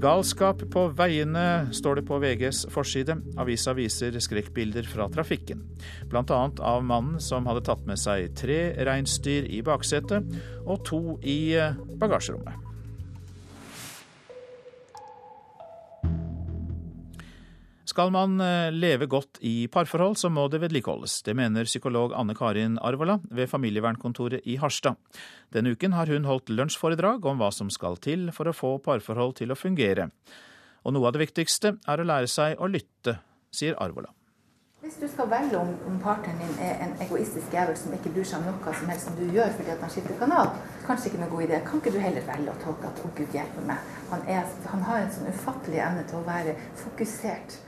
Galskap på veiene, står det på VGs forside. Avisa viser skrekkbilder fra trafikken. Bl.a. av mannen som hadde tatt med seg tre reinsdyr i baksetet og to i bagasjerommet. Skal man eh, leve godt i parforhold, så må det vedlikeholdes. Det mener psykolog Anne Karin Arvola ved familievernkontoret i Harstad. Denne uken har hun holdt lunsjforedrag om hva som skal til for å få parforhold til å fungere. Og noe av det viktigste er å lære seg å lytte, sier Arvola. Hvis du skal velge om, om partneren din er en egoistisk jævel som ikke bryr seg om noe som helst som du gjør fordi at han skifter kanal, kanskje ikke noe god idé. Kan ikke du heller velge å tolke at 'Å, Gud hjelpe meg'. Han, er, han har en sånn ufattelig evne til å være fokusert.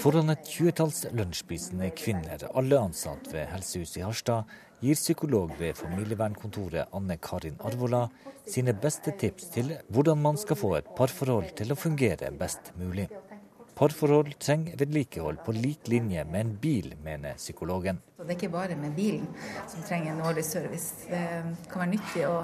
Foran et tjuetalls lunsjspisende kvinner, alle ansatt ved Helsehuset i Harstad, gir psykolog ved familievernkontoret Anne Karin Arvola sine beste tips til hvordan man skal få et parforhold til å fungere best mulig. Parforhold trenger vedlikehold på lik linje med en bil, mener psykologen. Det er ikke bare med bilen som trenger en årlig service. Det kan være nyttig å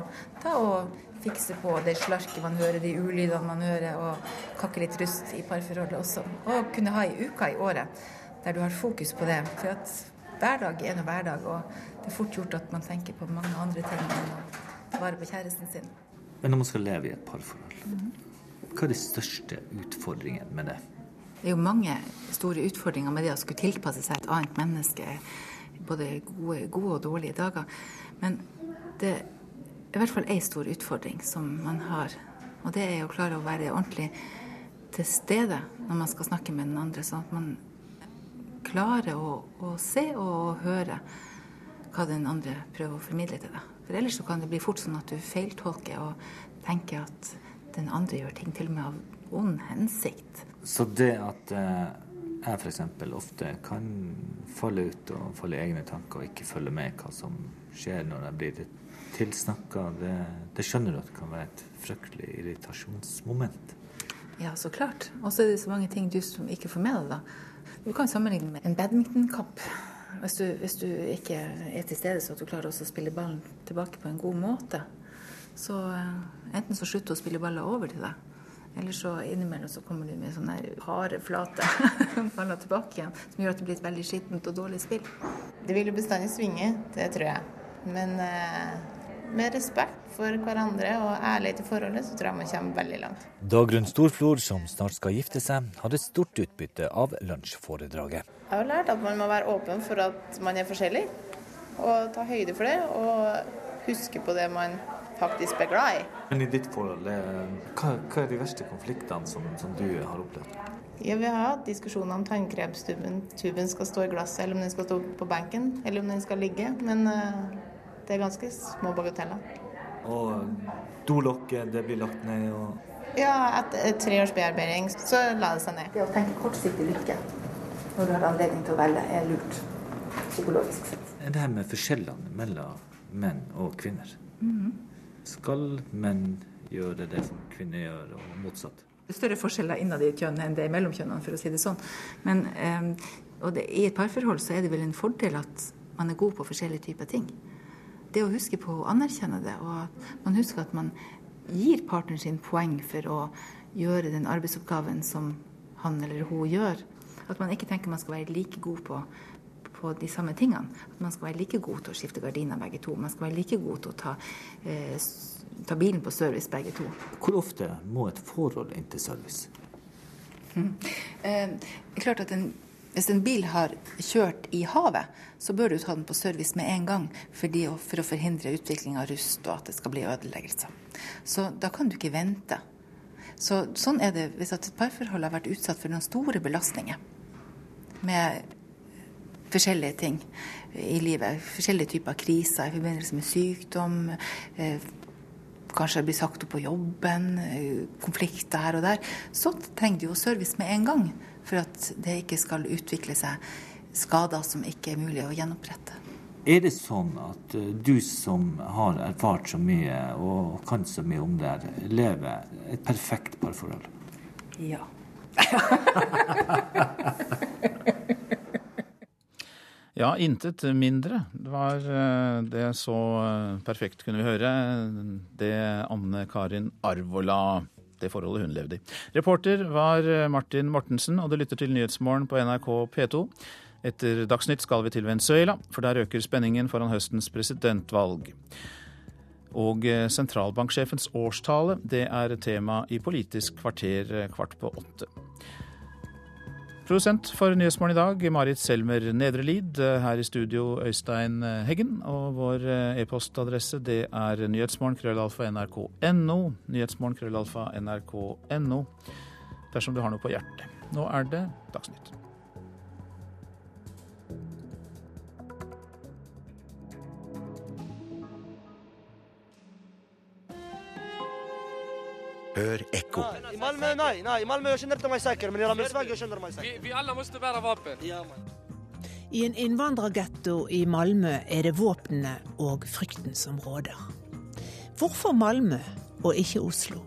ta og fikse på det slarket man hører, de ulydene man hører, og kakke litt rust i parforholdet også. Og kunne ha i uka i året der du har fokus på det. For at hverdag er nå hverdag, og det er fort gjort at man tenker på mange andre ting enn å ta vare på kjæresten sin. Men når man skal leve i et parforhold, hva er de største utfordringene med det? Det er jo mange store utfordringer med det å skulle tilpasse seg et annet menneske. Både gode, gode og dårlige dager. Men det er i hvert fall én stor utfordring som man har. Og det er å klare å være ordentlig til stede når man skal snakke med den andre. Sånn at man klarer å, å se og høre hva den andre prøver å formidle til deg. For ellers så kan det bli fort sånn at du feiltolker og tenker at den andre gjør ting til og med av ond hensikt. Så det at eh, jeg f.eks. ofte kan falle ut og falle i egne tanker og ikke følge med hva som skjer når jeg blir tilsnakka, det, det skjønner du at det kan være et fryktelig irritasjonsmoment. Ja, så klart. Og så er det så mange ting du som ikke får med deg. da. Du kan sammenligne med en badmintonkamp. Hvis du, hvis du ikke er til stede så at du klarer også å spille ballen tilbake på en god måte, så eh, enten så slutter hun å spille baller over til deg, eller så innimellom så kommer du med sånne harde, flate (laughs) baller tilbake igjen, som gjør at det blir et veldig skittent og dårlig spill. Det vil jo bestandig svinge, det tror jeg. Men eh, med respekt for hverandre og ærlighet i forholdet, så tror jeg man kommer veldig langt. Dagrun Storflor, som snart skal gifte seg, hadde stort utbytte av lunsjforedraget. Jeg har lært at man må være åpen for at man er forskjellig, og ta høyde for det. Og huske på det man faktisk blir glad i. Men i ditt forhold, hva, hva er de verste konfliktene som, som du har opplevd? Ja, Vi har hatt diskusjoner om tannkremstuben tuben skal stå i glasset, eller om den skal stå på benken, eller om den skal ligge. Men uh, det er ganske små bagateller. Og dolokket, det blir lagt ned og Ja, etter tre års bearbeiding så la det seg ned. Det å tenke kortsiktig lykke når du har anledning til å velge, er lurt psykologisk sett. Det her med forskjellene mellom menn og kvinner. Mm -hmm. Skal menn gjøre det som kvinner gjør, og motsatt? Det er større forskjeller innad i kjønn enn det er mellom kjønnene, for å si det sånn. Men um, og det, i et parforhold så er det vel en fordel at man er god på forskjellige typer ting. Det å huske på å anerkjenne det, og at man husker at man gir partneren sin poeng for å gjøre den arbeidsoppgaven som han eller hun gjør. At man ikke tenker man skal være like god på, på de samme tingene. At man skal være like god til å skifte gardiner begge to. Man skal være like god til å ta, eh, ta bilen på service begge to. Hvor ofte må et forhold inn til service? Mm. Eh, klart at en, Hvis en bil har kjørt i havet, så bør du ta den på service med en gang fordi, for å forhindre utvikling av rust og at det skal bli ødeleggelser. Så da kan du ikke vente. Så, sånn er det hvis et parforhold har vært utsatt for noen store belastninger med forskjellige ting i livet. Forskjellige typer kriser i forbindelse med sykdom. Eh, kanskje blir sagt opp på jobben, eh, konflikter her og der. Så trenger du jo service med en gang for at det ikke skal utvikle seg skader som ikke er mulig å gjenopprette. Er det sånn at du som har erfart så mye og kan så mye om det, lever et perfekt parforhold? Ja. (laughs) Ja, intet mindre. Det var det så perfekt kunne vi høre. Det Anne Karin Arvola det forholdet hun levde i. Reporter var Martin Mortensen, og du lytter til Nyhetsmorgen på NRK P2. Etter Dagsnytt skal vi til Venezuela, for der øker spenningen foran høstens presidentvalg. Og sentralbanksjefens årstale, det er tema i Politisk kvarter kvart på åtte. Produsent for Nyhetsmorgen i dag, Marit Selmer Nedrelid. Her i studio, Øystein Heggen. Og vår e-postadresse det er nyhetsmorgen.krøllalfa.nrk.no. krøllalfa nrk.no. Nyhetsmorgen krøllalfa nrk.no dersom du har noe på hjertet. Nå er det Dagsnytt. Hør ekko. I Malmö, nei, nei, i Malmö jag känner inte mig säker, men i jag känner mig säker. Vi, vi alla måste bära vapen. Ja. I en innvandrergetto i Malmö er det våpnene og frykten som råder. Hvorfor Malmö og ikke Oslo?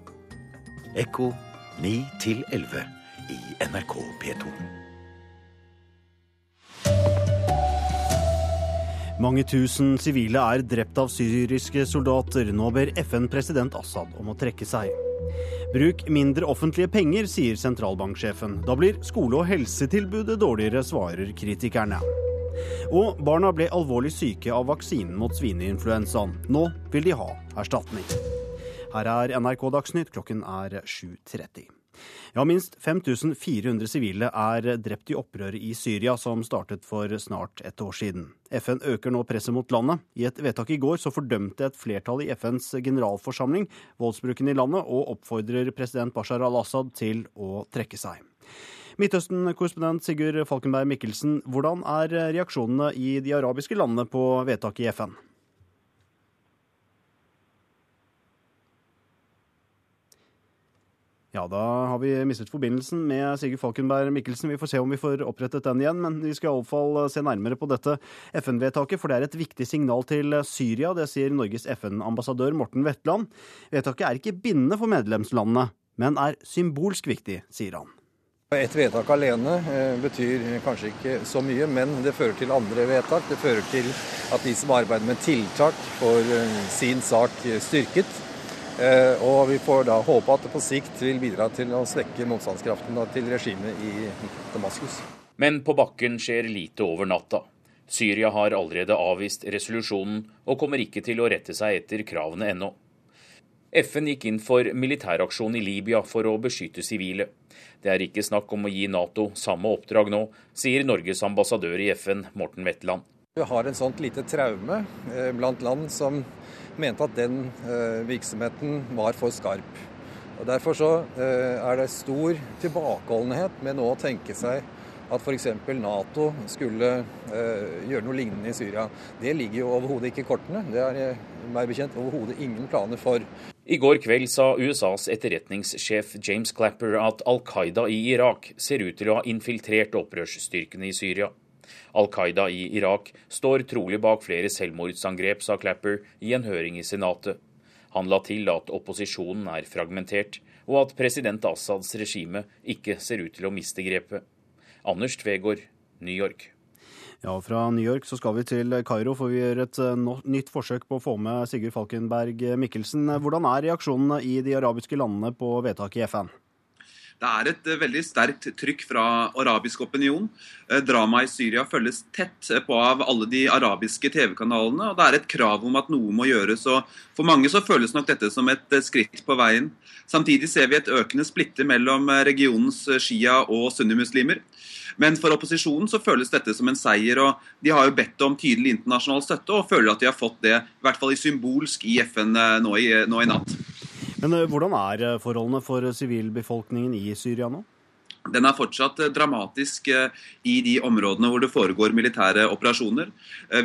Ekko 9 til 11 i NRK P2. Mange tusen sivile er drept av syriske soldater. Nå ber FN president Assad om å trekke seg. Bruk mindre offentlige penger, sier sentralbanksjefen. Da blir skole- og helsetilbudet dårligere, svarer kritikerne. Og barna ble alvorlig syke av vaksinen mot svineinfluensaen. Nå vil de ha erstatning. Her er NRK Dagsnytt, klokken er 7.30. Ja, minst 5400 sivile er drept i opprøret i Syria, som startet for snart et år siden. FN øker nå presset mot landet. I et vedtak i går så fordømte et flertall i FNs generalforsamling voldsbruken i landet, og oppfordrer president Bashar al-Assad til å trekke seg. Midtøsten-korrespondent Sigurd Falkenberg Mikkelsen, hvordan er reaksjonene i de arabiske landene på vedtaket i FN? Ja, da har vi mistet forbindelsen med Sigurd Falkenberg Mikkelsen. Vi får se om vi får opprettet den igjen, men vi skal iallfall se nærmere på dette FN-vedtaket, for det er et viktig signal til Syria. Det sier Norges FN-ambassadør Morten Wetland. Vedtaket er ikke bindende for medlemslandene, men er symbolsk viktig, sier han. Et vedtak alene eh, betyr kanskje ikke så mye, men det fører til andre vedtak. Det fører til at de som arbeider med tiltak, får eh, sin sak styrket. Eh, og vi får da håpe at det på sikt vil bidra til å svekke motstandskraften til regimet i Damaskus. Men på bakken skjer lite over natta. Syria har allerede avvist resolusjonen og kommer ikke til å rette seg etter kravene ennå. FN gikk inn for militæraksjon i Libya for å beskytte sivile. Det er ikke snakk om å gi Nato samme oppdrag nå, sier Norges ambassadør i FN, Morten Wetland. Vi har en sånt lite traume eh, blant land som mente at den eh, virksomheten var for skarp. Og Derfor så eh, er det stor tilbakeholdenhet med nå å tenke seg at f.eks. Nato skulle gjøre noe lignende i Syria. Det ligger jo overhodet ikke i kortene. Det er meg bekjent overhodet ingen planer for. I går kveld sa USAs etterretningssjef James Clapper at Al Qaida i Irak ser ut til å ha infiltrert opprørsstyrkene i Syria. Al Qaida i Irak står trolig bak flere selvmordsangrep, sa Clapper i en høring i Senatet. Han la til at opposisjonen er fragmentert, og at president Assads regime ikke ser ut til å miste grepet. Anders Tvegård, New York. Ja, Fra New York så skal vi til Kairo, for vi gjør et nytt forsøk på å få med Sigurd Falkenberg Mikkelsen. Hvordan er reaksjonene i de arabiske landene på vedtaket i FN? Det er et veldig sterkt trykk fra arabisk opinion. Dramaet i Syria følges tett på av alle de arabiske TV-kanalene. og Det er et krav om at noe må gjøres. og For mange så føles nok dette som et skritt på veien. Samtidig ser vi et økende splitte mellom regionens shia- og sunnimuslimer. Men for opposisjonen så føles dette som en seier. og De har jo bedt om tydelig internasjonal støtte og føler at de har fått det i hvert fall i symbolsk i FN nå i, nå i natt. Men Hvordan er forholdene for sivilbefolkningen i Syria nå? Den er fortsatt dramatisk i de områdene hvor det foregår militære operasjoner.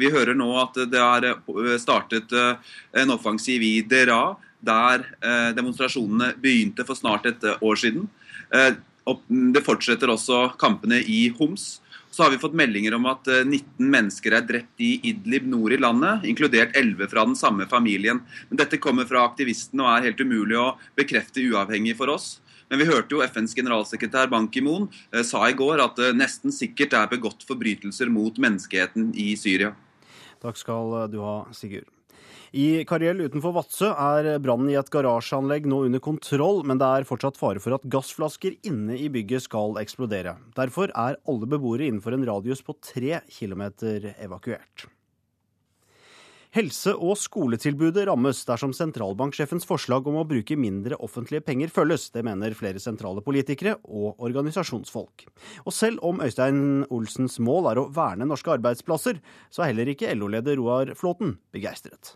Vi hører nå at det er startet en offensiv i Dera, der demonstrasjonene begynte for snart et år siden. Det fortsetter også kampene i Homs. Så har vi fått meldinger om at 19 mennesker er drept i Idlib nord i landet, inkludert 11 fra den samme familien. Men Dette kommer fra aktivistene og er helt umulig å bekrefte uavhengig for oss. Men vi hørte jo FNs generalsekretær Ban Ki-moon eh, sa i går at det nesten sikkert er begått forbrytelser mot menneskeheten i Syria. Takk skal du ha, Sigurd. I Kariell utenfor Vadsø er brannen i et garasjeanlegg nå under kontroll, men det er fortsatt fare for at gassflasker inne i bygget skal eksplodere. Derfor er alle beboere innenfor en radius på tre kilometer evakuert. Helse- og skoletilbudet rammes dersom sentralbanksjefens forslag om å bruke mindre offentlige penger følges. Det mener flere sentrale politikere og organisasjonsfolk. Og selv om Øystein Olsens mål er å verne norske arbeidsplasser, så er heller ikke LO-leder Roar Flåten begeistret.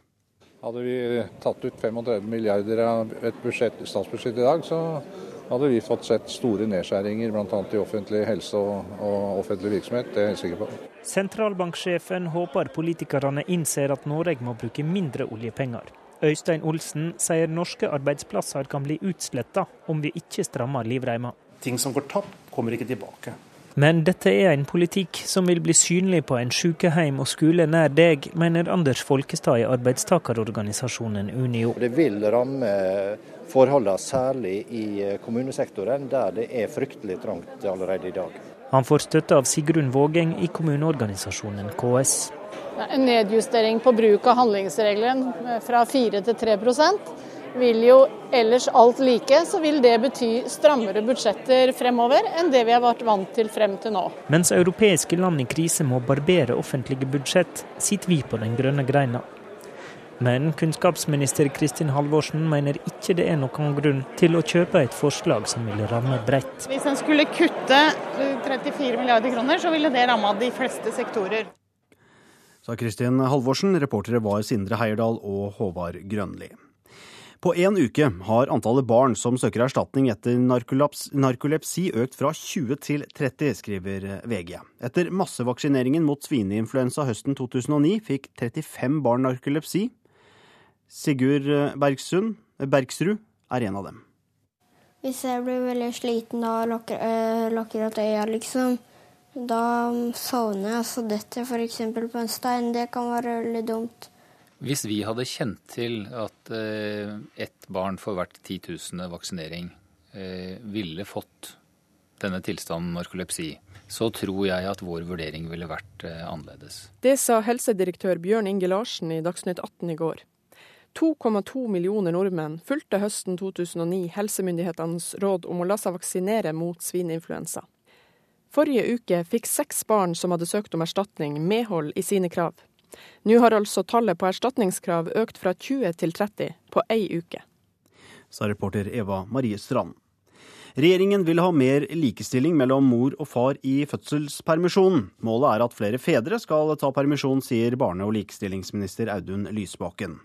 Hadde vi tatt ut 35 milliarder av et budsjett, statsbudsjett i dag, så hadde vi fått sett store nedskjæringer bl.a. i offentlig helse og, og offentlig virksomhet. Det er jeg sikker på. Sentralbanksjefen håper politikerne innser at Norge må bruke mindre oljepenger. Øystein Olsen sier norske arbeidsplasser kan bli utsletta om vi ikke strammer livreima. Ting som går tapt, kommer ikke tilbake. Men dette er en politikk som vil bli synlig på en sykehjem og skole nær deg, mener Anders Folkestad i arbeidstakerorganisasjonen Unio. Det vil ramme forholdene særlig i kommunesektoren, der det er fryktelig trangt allerede i dag. Han får støtte av Sigrun Vågeng i kommuneorganisasjonen KS. En nedjustering på bruk av handlingsregelen fra 4 til 3 vil jo ellers alt like, så vil det bety strammere budsjetter fremover enn det vi har vært vant til frem til nå. Mens europeiske land i krise må barbere offentlige budsjett, sitter vi på den grønne greina. Men kunnskapsminister Kristin Halvorsen mener ikke det er noen grunn til å kjøpe et forslag som vil ramme bredt. Hvis en skulle kutte 34 milliarder kroner, så ville det ramme de fleste sektorer. Sa Kristin Halvorsen. Reportere var Sindre Heierdal og Håvard Grønli. På én uke har antallet barn som søker erstatning etter narkolepsi økt fra 20 til 30, skriver VG. Etter massevaksineringen mot svineinfluensa høsten 2009 fikk 35 barn narkolepsi. Sigurd Bergsund, Bergsrud er en av dem. Hvis jeg blir veldig sliten og lukker, øh, lukker opp øya, liksom, da sovner jeg, så detter jeg f.eks. på en stein. Det kan være veldig dumt. Hvis vi hadde kjent til at eh, ett barn for hvert titusende vaksinering eh, ville fått denne tilstanden narkolepsi, så tror jeg at vår vurdering ville vært eh, annerledes. Det sa helsedirektør Bjørn Inge Larsen i Dagsnytt 18 i går. 2,2 millioner nordmenn fulgte høsten 2009 helsemyndighetenes råd om å la seg vaksinere mot svineinfluensa. Forrige uke fikk seks barn som hadde søkt om erstatning, medhold i sine krav. Nå har altså tallet på erstatningskrav økt fra 20 til 30 på ei uke. Sa reporter Eva Marie Strand. Regjeringen vil ha mer likestilling mellom mor og far i fødselspermisjonen. Målet er at flere fedre skal ta permisjon, sier barne- og likestillingsminister Audun Lysbakken.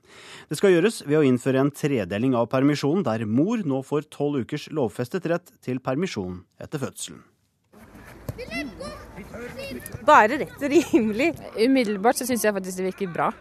Det skal gjøres ved å innføre en tredeling av permisjonen, der mor nå får tolv ukers lovfestet rett til permisjon etter fødselen. Det rett og rimelig. Umiddelbart så syns jeg faktisk det virker bra.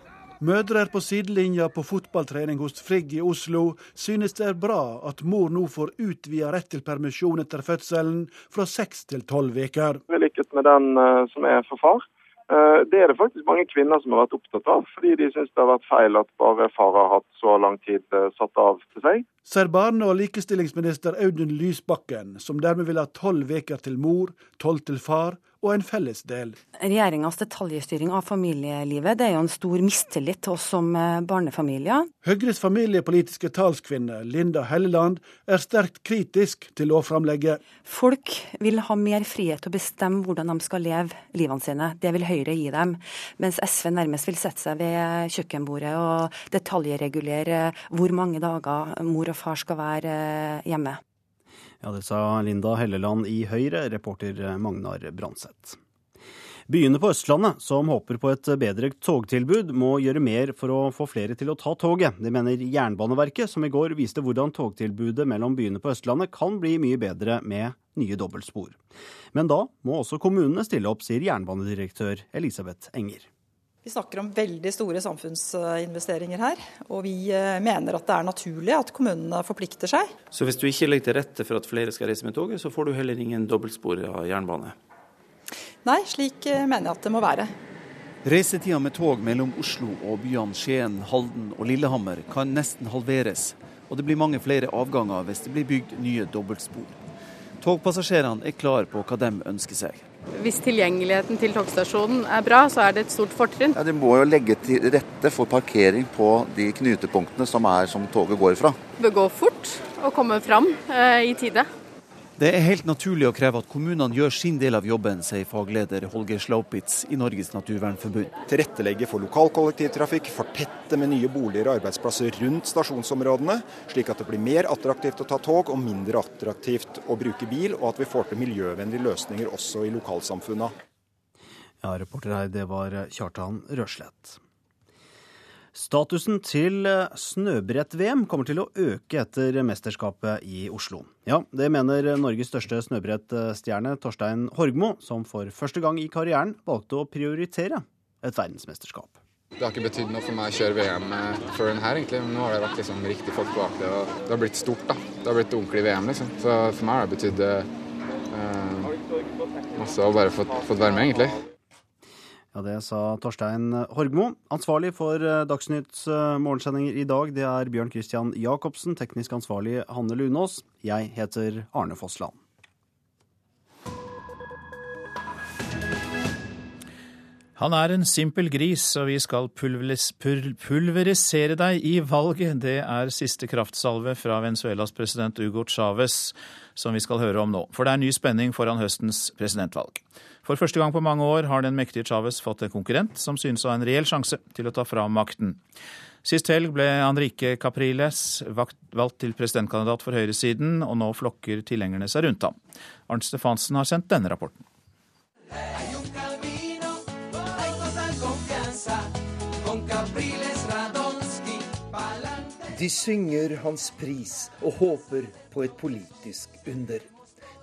Mødre på sidelinja på fotballtrening hos Frigg i Oslo synes det er bra at mor nå får utvida rett til permisjon etter fødselen fra seks til tolv uker. I likhet med den uh, som er for far. Uh, det er det faktisk mange kvinner som har vært opptatt av, fordi de syns det har vært feil at bare far har hatt så lang tid uh, satt av til seg. Ser barne- og likestillingsminister Audun Lysbakken, som dermed vil ha tolv uker til mor, tolv til far og en fellesdel. Regjeringas detaljstyring av familielivet det er jo en stor mistillit til oss som eh, barnefamilier. Høyres familiepolitiske talskvinne Linda Helleland er sterkt kritisk til lovframlegget. Folk vil ha mer frihet til å bestemme hvordan de skal leve livene sine. Det vil Høyre gi dem. Mens SV nærmest vil sette seg ved kjøkkenbordet og detaljregulere hvor mange dager mor og far skal være eh, hjemme. Ja, Det sa Linda Helleland i Høyre, reporter Magnar Branseth. Byene på Østlandet som håper på et bedre togtilbud, må gjøre mer for å få flere til å ta toget. Det mener Jernbaneverket, som i går viste hvordan togtilbudet mellom byene på Østlandet kan bli mye bedre med nye dobbeltspor. Men da må også kommunene stille opp, sier jernbanedirektør Elisabeth Enger. Vi snakker om veldig store samfunnsinvesteringer her, og vi eh, mener at det er naturlig at kommunene forplikter seg. Så hvis du ikke legger til rette for at flere skal reise med toget, så får du heller ingen dobbeltspor av jernbane? Nei, slik eh, mener jeg at det må være. Reisetida med tog mellom Oslo og byene Skien, Halden og Lillehammer kan nesten halveres, og det blir mange flere avganger hvis det blir bygd nye dobbeltspor. Togpassasjerene er klar på hva de ønsker seg. Hvis tilgjengeligheten til togstasjonen er bra, så er det et stort fortrinn. Ja, De må jo legge til rette for parkering på de knutepunktene som er som toget går fra. Det bør gå fort og komme fram eh, i tide. Det er helt naturlig å kreve at kommunene gjør sin del av jobben, sier fagleder Holger Slaupitz i Norges naturvernforbund. Tilrettelegge for lokal kollektivtrafikk, fortette med nye boliger og arbeidsplasser rundt stasjonsområdene, slik at det blir mer attraktivt å ta tog og mindre attraktivt å bruke bil, og at vi får til miljøvennlige løsninger også i lokalsamfunna. Ja, reporter her, det var Kjartan Røslett. Statusen til eh, snøbrett-VM kommer til å øke etter mesterskapet i Oslo. Ja, Det mener Norges største snøbrettstjerne Torstein Horgmo, som for første gang i karrieren valgte å prioritere et verdensmesterskap. Det har ikke betydd noe for meg å kjøre VM eh, før den her, egentlig. Men nå har det vært liksom riktig folk bak det, og det har blitt stort. da. Det har blitt ordentlig VM, liksom. Så for meg har det betydd eh, masse å bare fått, fått være med, egentlig. Ja, Det sa Torstein Horgmo. Ansvarlig for eh, Dagsnytts eh, morgensendinger i dag, det er Bjørn Christian Jacobsen. Teknisk ansvarlig Hanne Lunås. Jeg heter Arne Fossland. Han er en simpel gris, og vi skal pulverisere deg i valget. Det er siste kraftsalve fra Venezuelas president Hugo Chávez som vi skal høre om nå. For det er ny spenning foran høstens presidentvalg. For første gang på mange år har den mektige Chávez fått en konkurrent som synes å ha en reell sjanse til å ta fra makten. Sist helg ble Enrique Capriles valgt til presidentkandidat for høyresiden, og nå flokker tilhengerne seg rundt ham. Arnt Stefansen har sendt denne rapporten. De synger hans pris og håper på et politisk under.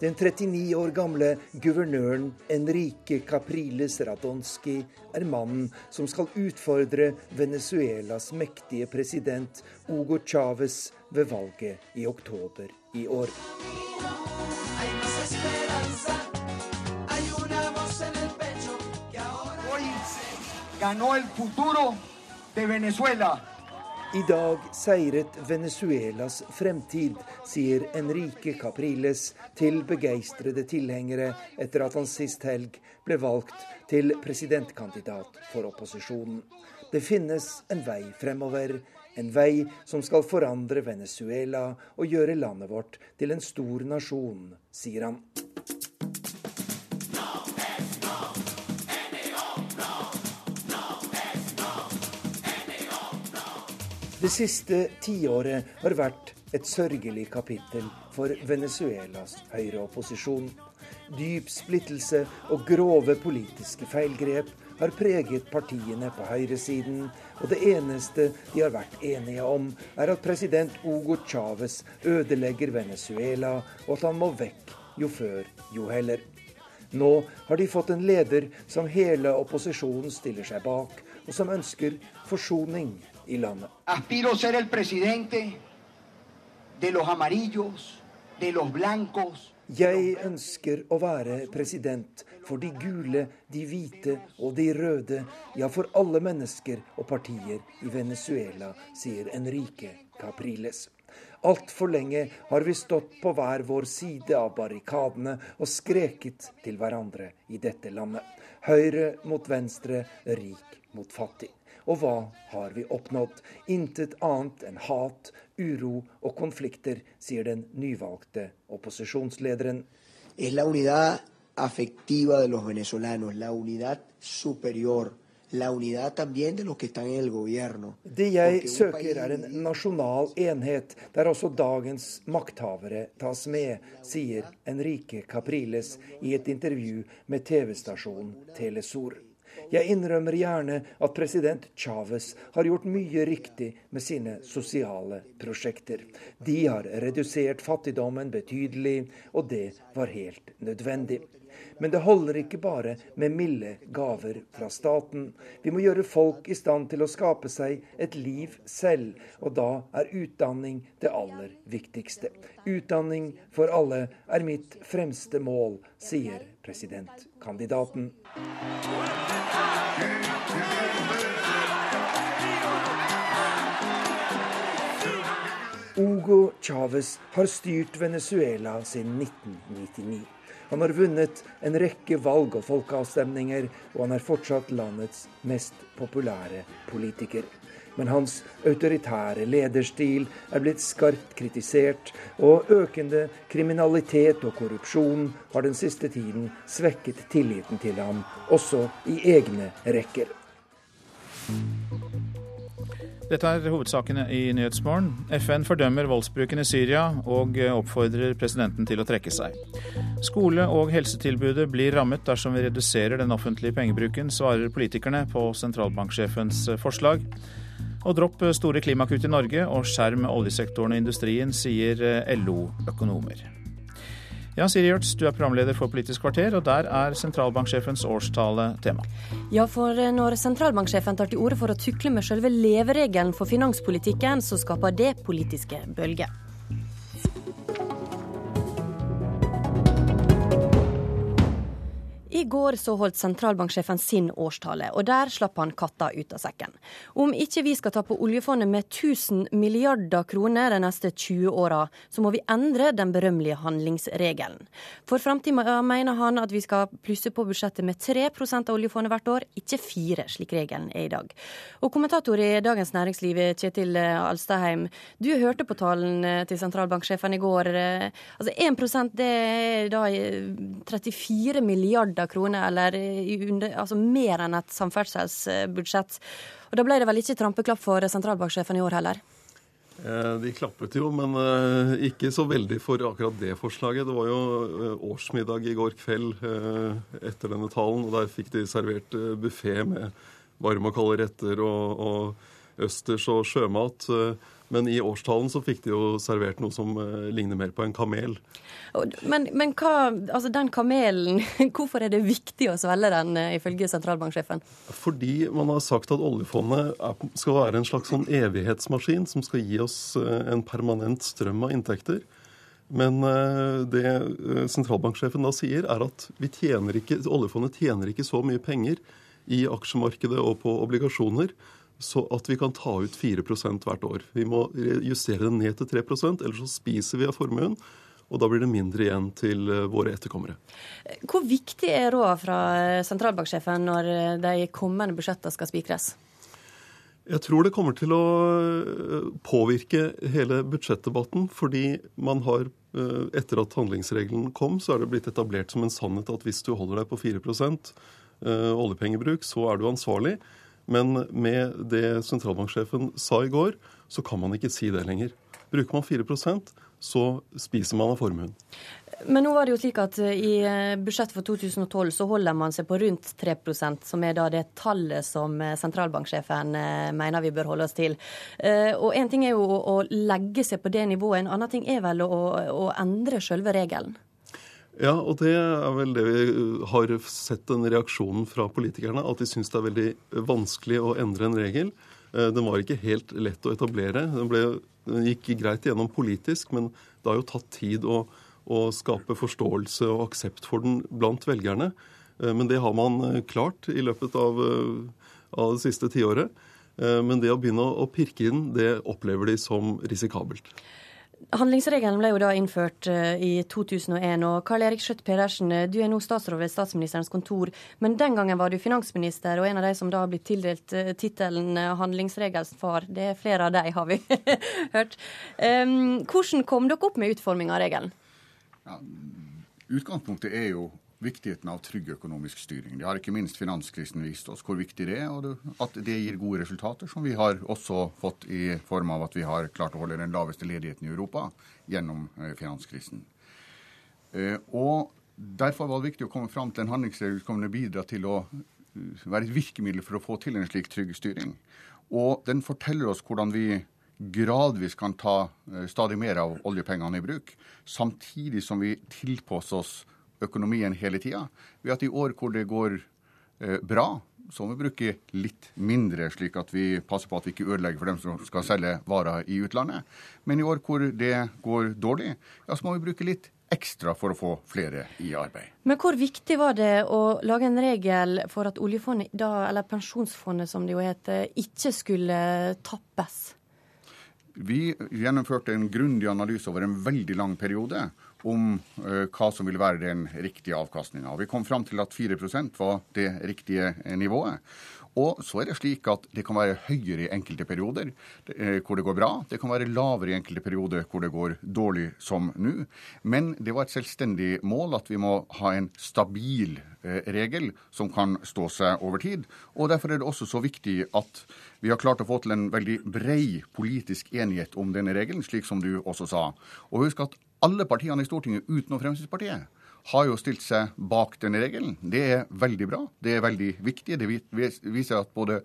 Den 39 år gamle guvernøren Enrique Capriles Radonski er mannen som skal utfordre Venezuelas mektige president Hugo Chávez ved valget i oktober i år. ganó el futuro de Venezuela. I dag seiret Venezuelas fremtid, sier Enrique Capriles til begeistrede tilhengere etter at han sist helg ble valgt til presidentkandidat for opposisjonen. Det finnes en vei fremover, en vei som skal forandre Venezuela og gjøre landet vårt til en stor nasjon, sier han. Det siste tiåret har vært et sørgelig kapittel for Venezuelas høyreopposisjon. Dyp splittelse og grove politiske feilgrep har preget partiene på høyresiden, og det eneste de har vært enige om, er at president Hugo Chávez ødelegger Venezuela, og at han må vekk jo før, jo heller. Nå har de fått en leder som hele opposisjonen stiller seg bak, og som ønsker forsoning i landet. Aspiro ser el presidente de los amarillos, de los blancos. Jeg ønsker å være president for de gule, de hvite og de røde, ja, for alle mennesker og partier i Venezuela, sier Enrique Capriles. Altfor lenge har vi stått på hver vår side av barrikadene og skreket til hverandre i dette landet. Høyre mot venstre, rik mot fattig. Og hva har vi oppnådd? Intet annet enn hat, uro og konflikter, sier den nyvalgte opposisjonslederen. Es la unidad afectiva de los venezolanos, la unidad superior. Det jeg søker er en nasjonal enhet, der også dagens makthavere tas med, sier Enrique Capriles i et intervju med TV-stasjonen Telesor. Jeg innrømmer gjerne at president Chávez har gjort mye riktig med sine sosiale prosjekter. De har redusert fattigdommen betydelig, og det var helt nødvendig. Men det holder ikke bare med milde gaver fra staten. Vi må gjøre folk i stand til å skape seg et liv selv, og da er utdanning det aller viktigste. Utdanning for alle er mitt fremste mål, sier presidentkandidaten. Hugo Chávez har styrt Venezuela siden 1999. Han har vunnet en rekke valg og folkeavstemninger, og han er fortsatt landets mest populære politiker. Men hans autoritære lederstil er blitt skarpt kritisert, og økende kriminalitet og korrupsjon har den siste tiden svekket tilliten til ham, også i egne rekker. Dette er hovedsakene i Nyhetsmorgen. FN fordømmer voldsbruken i Syria og oppfordrer presidenten til å trekke seg. Skole- og helsetilbudet blir rammet dersom vi reduserer den offentlige pengebruken, svarer politikerne på sentralbanksjefens forslag. Og dropp store klimakutt i Norge og skjerm oljesektoren og industrien, sier LO-økonomer. Ja, Siri Hjørts, du er programleder for Politisk kvarter, og der er sentralbanksjefens årstale tema. Ja, for når sentralbanksjefen tar til orde for å tukle med selve leveregelen for finanspolitikken, så skaper det politiske bølger. I går så holdt sentralbanksjefen sin årstale, og der slapp han katta ut av sekken. Om ikke vi skal ta på oljefondet med 1000 milliarder kroner de neste 20 åra, så må vi endre den berømmelige handlingsregelen. For framtida mener han at vi skal plusse på budsjettet med 3 av oljefondet hvert år, ikke 4 slik regelen er i dag. Og kommentator i Dagens Næringsliv, Kjetil Alstaheim, du hørte på talen til sentralbanksjefen i går. Altså 1% det er da 34 milliarder milliarder kroner, eller under, altså mer enn et samferdselsbudsjett. Og Da ble det vel ikke trampeklapp for sentralbanksjefen i år heller? Eh, de klappet jo, men eh, ikke så veldig for akkurat det forslaget. Det var jo eh, årsmiddag i går kveld etter denne talen, og der fikk de servert buffé med varme og kalde retter og, og østers og sjømat. Men i årstallen så fikk de jo servert noe som uh, ligner mer på en kamel. Men, men hva, altså den kamelen, (laughs) hvorfor er det viktig å svelge den, uh, ifølge sentralbanksjefen? Fordi man har sagt at oljefondet skal være en slags sånn evighetsmaskin som skal gi oss en permanent strøm av inntekter. Men det sentralbanksjefen da sier, er at tjener ikke, oljefondet tjener ikke så mye penger i aksjemarkedet og på obligasjoner så at vi kan ta ut 4% hvert år. Vi må justere den ned til 3% ellers så spiser vi av formuen. Og da blir det mindre igjen til eh, våre etterkommere. Hvor viktig er råd fra eh, sentralbanksjefen når eh, de kommende budsjettene skal spikres? Jeg tror det kommer til å påvirke hele budsjettdebatten. Fordi man har, etter at handlingsregelen kom, så er det blitt etablert som en sannhet at hvis du holder deg på 4% oljepengebruk, så er du ansvarlig. Men med det sentralbanksjefen sa i går, så kan man ikke si det lenger. Bruker man 4% så spiser man av formuen. Men nå var det jo slik at eh, i eh, budsjettet for 2012 så holder man seg på rundt 3% som er da det tallet som eh, sentralbanksjefen mener vi bør holde oss til. Og En ting er jo å legge seg på det nivået, en annen ting er vel å, å endre selve regelen? Ja, og det er vel det vi har sett den reaksjonen fra politikerne. At de syns det er veldig vanskelig å endre en regel. Eh, den var ikke helt lett å etablere. Den, ble, den gikk greit igjennom politisk, men det har jo tatt tid å, å skape forståelse og aksept for den blant velgerne. Eh, men det har man eh, klart i løpet av, av det siste tiåret. Men det å begynne å pirke inn, det opplever de som risikabelt. Handlingsregelen ble jo da innført uh, i 2001. og Karl Erik Skjøtt Pedersen, eh, du er nå statsråd ved statsministerens kontor. Men den gangen var du finansminister, og en av de som da har blitt tildelt uh, tittelen uh, handlingsregelens far. Det er flere av de, har vi (laughs) hørt. Hvordan kom dere opp med utforming av regelen? Ja, utgangspunktet er jo viktigheten av trygg økonomisk styring. Det har ikke minst finanskrisen vist oss hvor viktig det er, og at det gir gode resultater, som vi har også fått i form av at vi har klart å holde den laveste ledigheten i Europa gjennom eh, finanskrisen. Eh, og Derfor var det viktig å komme fram til en handlingsregel som kunne bidra til å eh, være et virkemiddel for å få til en slik trygg styring. Og den forteller oss hvordan vi gradvis kan ta stadig mer av oljepengene i bruk, samtidig som vi tilpasser oss økonomien hele tida. Ved at i år hvor det går eh, bra, så må vi bruke litt mindre, slik at vi passer på at vi ikke ødelegger for dem som skal selge varer i utlandet. Men i år hvor det går dårlig, ja, så må vi bruke litt ekstra for å få flere i arbeid. Men hvor viktig var det å lage en regel for at oljefondet, da, eller pensjonsfondet som det jo heter, ikke skulle tappes? Vi gjennomførte en grundig analyse over en veldig lang periode om uh, hva som vil være den riktige avkastninga. Vi kom fram til at 4% var det riktige nivået. Og så er det slik at det kan være høyere i enkelte perioder eh, hvor det går bra. Det kan være lavere i enkelte perioder hvor det går dårlig, som nå. Men det var et selvstendig mål at vi må ha en stabil eh, regel som kan stå seg over tid. Og Derfor er det også så viktig at vi har klart å få til en veldig brei politisk enighet om denne regelen, slik som du også sa. Og husk at alle partiene i Stortinget utenom Fremskrittspartiet har jo stilt seg bak denne regelen. Det er veldig bra. Det er veldig viktig. Det viser at både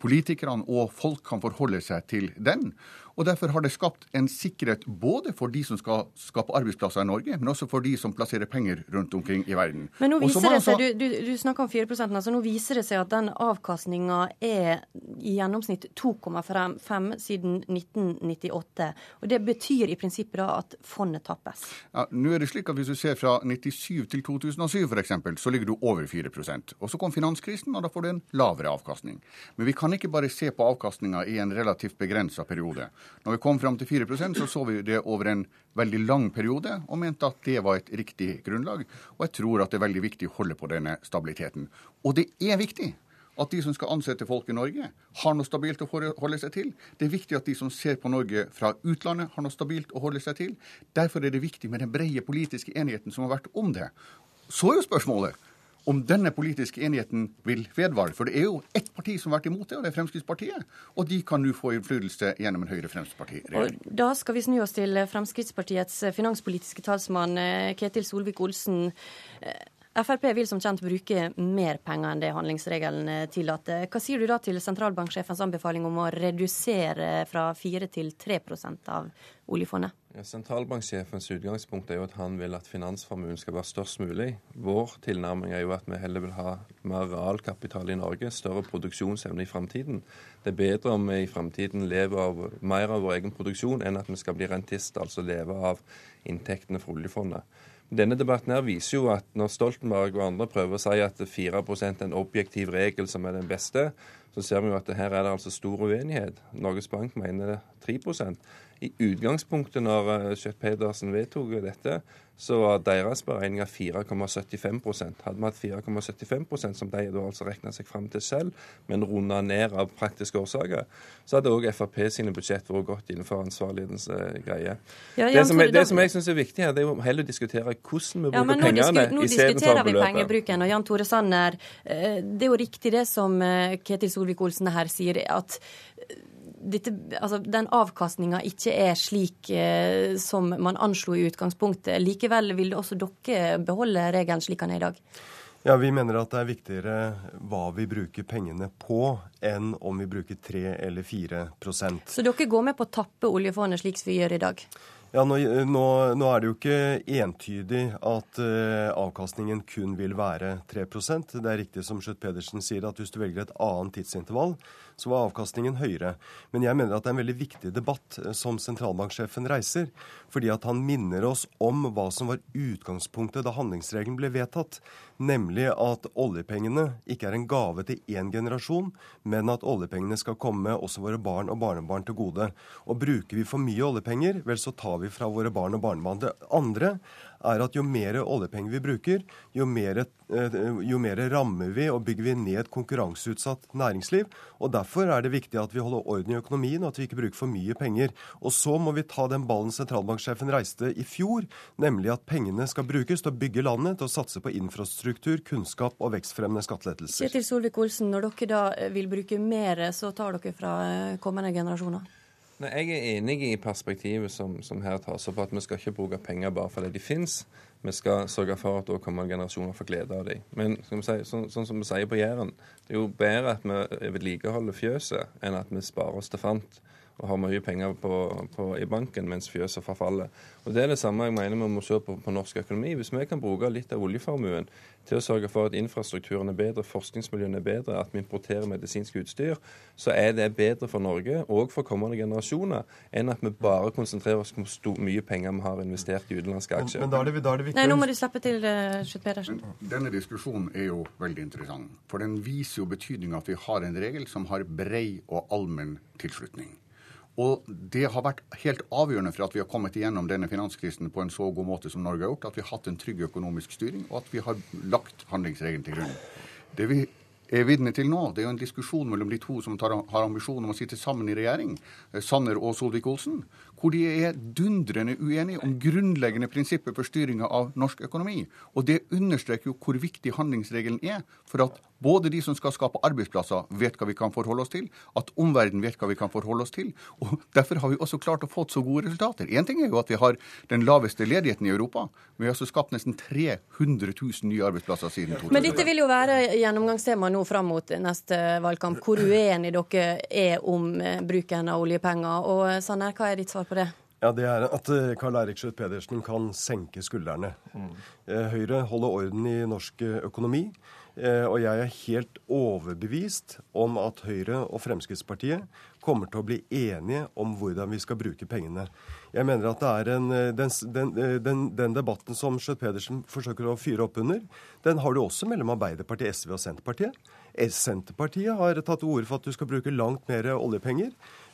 politikerne og folk kan forholde seg til den. Og Derfor har det skapt en sikkerhet både for de som skal skape arbeidsplasser i Norge, men også for de som plasserer penger rundt omkring i verden. Men nå viser det seg, altså... du, du, du snakker om 4 altså nå viser det seg at den avkastninga er i gjennomsnitt 2,5 siden 1998. Og Det betyr i prinsippet da at fondet tappes? Ja, nå er det slik at Hvis du ser fra 97 til 2007 f.eks., så ligger du over 4% Og Så kom finanskrisen, og da får du en lavere avkastning. Men vi kan ikke bare se på avkastninga i en relativt begrensa periode. Når vi kom fram til 4% så så vi det over en veldig lang periode, og mente at det var et riktig grunnlag. Og jeg tror at det er veldig viktig å holde på denne stabiliteten. Og det er viktig at de som skal ansette folk i Norge, har noe stabilt å holde seg til. Det er viktig at de som ser på Norge fra utlandet, har noe stabilt å holde seg til. Derfor er det viktig med den brede politiske enigheten som har vært om det. Så er jo spørsmålet om denne politiske enigheten vil vedvare. For det er jo ett parti som har vært imot det, og det er Fremskrittspartiet. Og de kan nå få innflytelse gjennom en Høyre-Fremskrittsparti-regjering. Da skal vi snu oss til Fremskrittspartiets finanspolitiske talsmann eh, Ketil Solvik-Olsen. Frp vil som kjent bruke mer penger enn det handlingsregelen eh, tillater. Hva sier du da til sentralbanksjefens anbefaling om å redusere fra 4 til 3% av oljefondet? Ja, sentralbanksjefens utgangspunkt er jo at han vil at finansformuen skal være størst mulig. Vår tilnærming er jo at vi heller vil ha mer realkapital i Norge, større produksjonsevne i framtiden. Det er bedre om vi i framtiden lever av mer av vår egen produksjon enn at vi skal bli rentist, altså leve av inntektene fra oljefondet. Denne debatten her viser jo at når Stoltenberg og andre prøver å si at 4 er en objektiv regel som er den beste, så ser vi jo at her er det altså stor uenighet. Norges Bank mener 3 I utgangspunktet når Kjøtt Schjøtt-Pedersen vedtok dette, så var deres beregninger 4,75 Hadde vi hatt 4,75% som de da altså regna seg fram til selv, men runda ned av praktiske årsaker, så hadde òg Frp sine budsjett vært godt innenfor ansvarlighetens uh, greie. Ja, det, som, det som, jeg syns er viktig her, det er jo heller å diskutere hvordan vi bruker ja, pengene Nå diskuterer vi pengebruken. Og Jan Tore Sanner, eh, det er jo riktig det som Ketil Ketil Solvik-Olsen her sier, at dette, altså, den avkastninga ikke er slik eh, som man anslo i utgangspunktet. Likevel vil også dere beholde regelen slik den er i dag? Ja, Vi mener at det er viktigere hva vi bruker pengene på, enn om vi bruker 3 eller 4% Så dere går med på å tappe oljefondet slik vi gjør i dag? Ja, nå, nå, nå, er det jo ikke entydig at uh, avkastningen kun vil være 3% Det er riktig som Skjøtt-Pedersen sier, at hvis du velger et annet tidsintervall, så var avkastningen høyere. Men jeg mener at det er en veldig viktig debatt eh, som sentralbanksjefen reiser. Fordi at han minner oss om hva som var utgangspunktet da handlingsregelen ble vedtatt. Nemlig at oljepengene ikke er en gave til én generasjon, men at oljepengene skal komme også våre barn og barnebarn til gode. Og bruker vi for mye oljepenger, vel så tar vi fra våre barn og barnebarn. Det andre er at jo mer oljepenger vi bruker, jo mer, eh, jo mer rammer vi og bygger vi ned konkurranseutsatt næringsliv. og Derfor er det viktig at vi holder orden i økonomien, og at vi ikke bruker for mye penger. Og så må vi ta den ballen sentralbanksjefen reiste i fjor, nemlig at pengene skal brukes til å bygge landet, til å satse på infrastruktur, kunnskap og vekstfremmende skattelettelser. Kjetil Solvik-Olsen, når dere da vil bruke mer, så tar dere fra eh, kommende generasjoner? Nei, Jeg er enig i perspektivet som, som her tas opp, at vi skal ikke bruke penger bare fordi de fins. Vi skal sørge for at kommende generasjoner får glede av dem. Men si, sånn, sånn, som vi sier på Jæren, det er jo bedre at vi vedlikeholder fjøset enn at vi sparer oss til fant og har mye penger på, på, i banken mens fjøset forfaller. Og Det er det samme jeg mener vi må se på, på norsk økonomi. Hvis vi kan bruke litt av oljeformuen til å sørge for at infrastrukturen er bedre, forskningsmiljøene er bedre, at vi importerer medisinsk utstyr, så er det bedre for Norge og for kommende generasjoner enn at vi bare konsentrerer oss om hvor mye penger vi har investert i utenlandske aksjer. Men, men da er det, da er det viktig... Nei, nå må du slippe til, Skjøtt Pedersen. Denne diskusjonen er jo veldig interessant. For den viser jo betydninga at vi har en regel som har brei og allmenn tilslutning. Og det har vært helt avgjørende for at vi har kommet igjennom denne finanskrisen på en så god måte som Norge har gjort, at vi har hatt en trygg økonomisk styring, og at vi har lagt handlingsregelen til grunn. Det vi er vitne til nå, det er jo en diskusjon mellom de to som tar, har ambisjon om å sitte sammen i regjering, Sanner og Solvik-Olsen, hvor de er dundrende uenige om grunnleggende prinsipper for styringa av norsk økonomi. Og det understreker jo hvor viktig handlingsregelen er for at både de som skal skape arbeidsplasser, vet hva vi kan forholde oss til, at omverdenen vet hva vi kan forholde oss til. Og Derfor har vi også klart å få så gode resultater. Én ting er jo at vi har den laveste ledigheten i Europa. Men vi har altså skapt nesten 300 000 nye arbeidsplasser siden 2000. Men dette vil jo være gjennomgangstema nå fram mot neste valgkamp. Hvor uenige dere er om bruken av oljepenger. Og Sanner, hva er ditt svar på det? Ja, Det er at eh, Karl Eirik Schjøtt Pedersen kan senke skuldrene. Mm. Høyre holder orden i norsk økonomi. Eh, og jeg er helt overbevist om at Høyre og Fremskrittspartiet kommer til å bli enige om hvordan vi skal bruke pengene. Jeg mener at det er en, eh, den, den, eh, den, den debatten som Schjøtt Pedersen forsøker å fyre opp under, den har du også mellom Arbeiderpartiet, SV og Senterpartiet. Senterpartiet har tatt til orde for at du skal bruke langt mer oljepenger.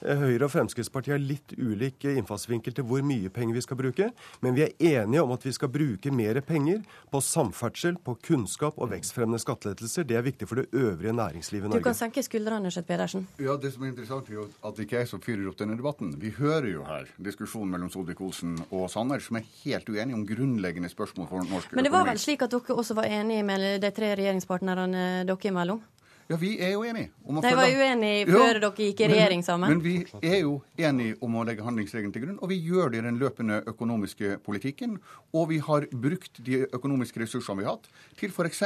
Eh, Høyre og Fremskrittspartiet har litt ulik innfallsvinkel til hvor mye penger vi skal bruke. Men vi er enige om at vi skal bruke mer penger på samferdsel, på kunnskap og vekstfremmende skattelettelser. Det er viktig for det øvrige næringslivet i Norge. Du kan senke skuldrene, Skjøtt Pedersen. Ja, Det som er interessant, er jo at det ikke er som fyrer opp denne debatten. Vi hører jo her diskusjonen mellom Solvik-Olsen og Sanner, som er helt uenige om grunnleggende spørsmål for norsk økonomi. Men det var vel slik at dere også var enige med de tre regjeringspartnerne dere imellom? Ja, vi er jo enige. Om å De var uenige før ja, dere gikk i regjering sammen? Men, men vi er jo enige om å legge handlingsregelen til grunn, og vi gjør det i den løpende økonomiske politikken. Og vi har brukt de økonomiske ressursene vi har hatt, til f.eks.,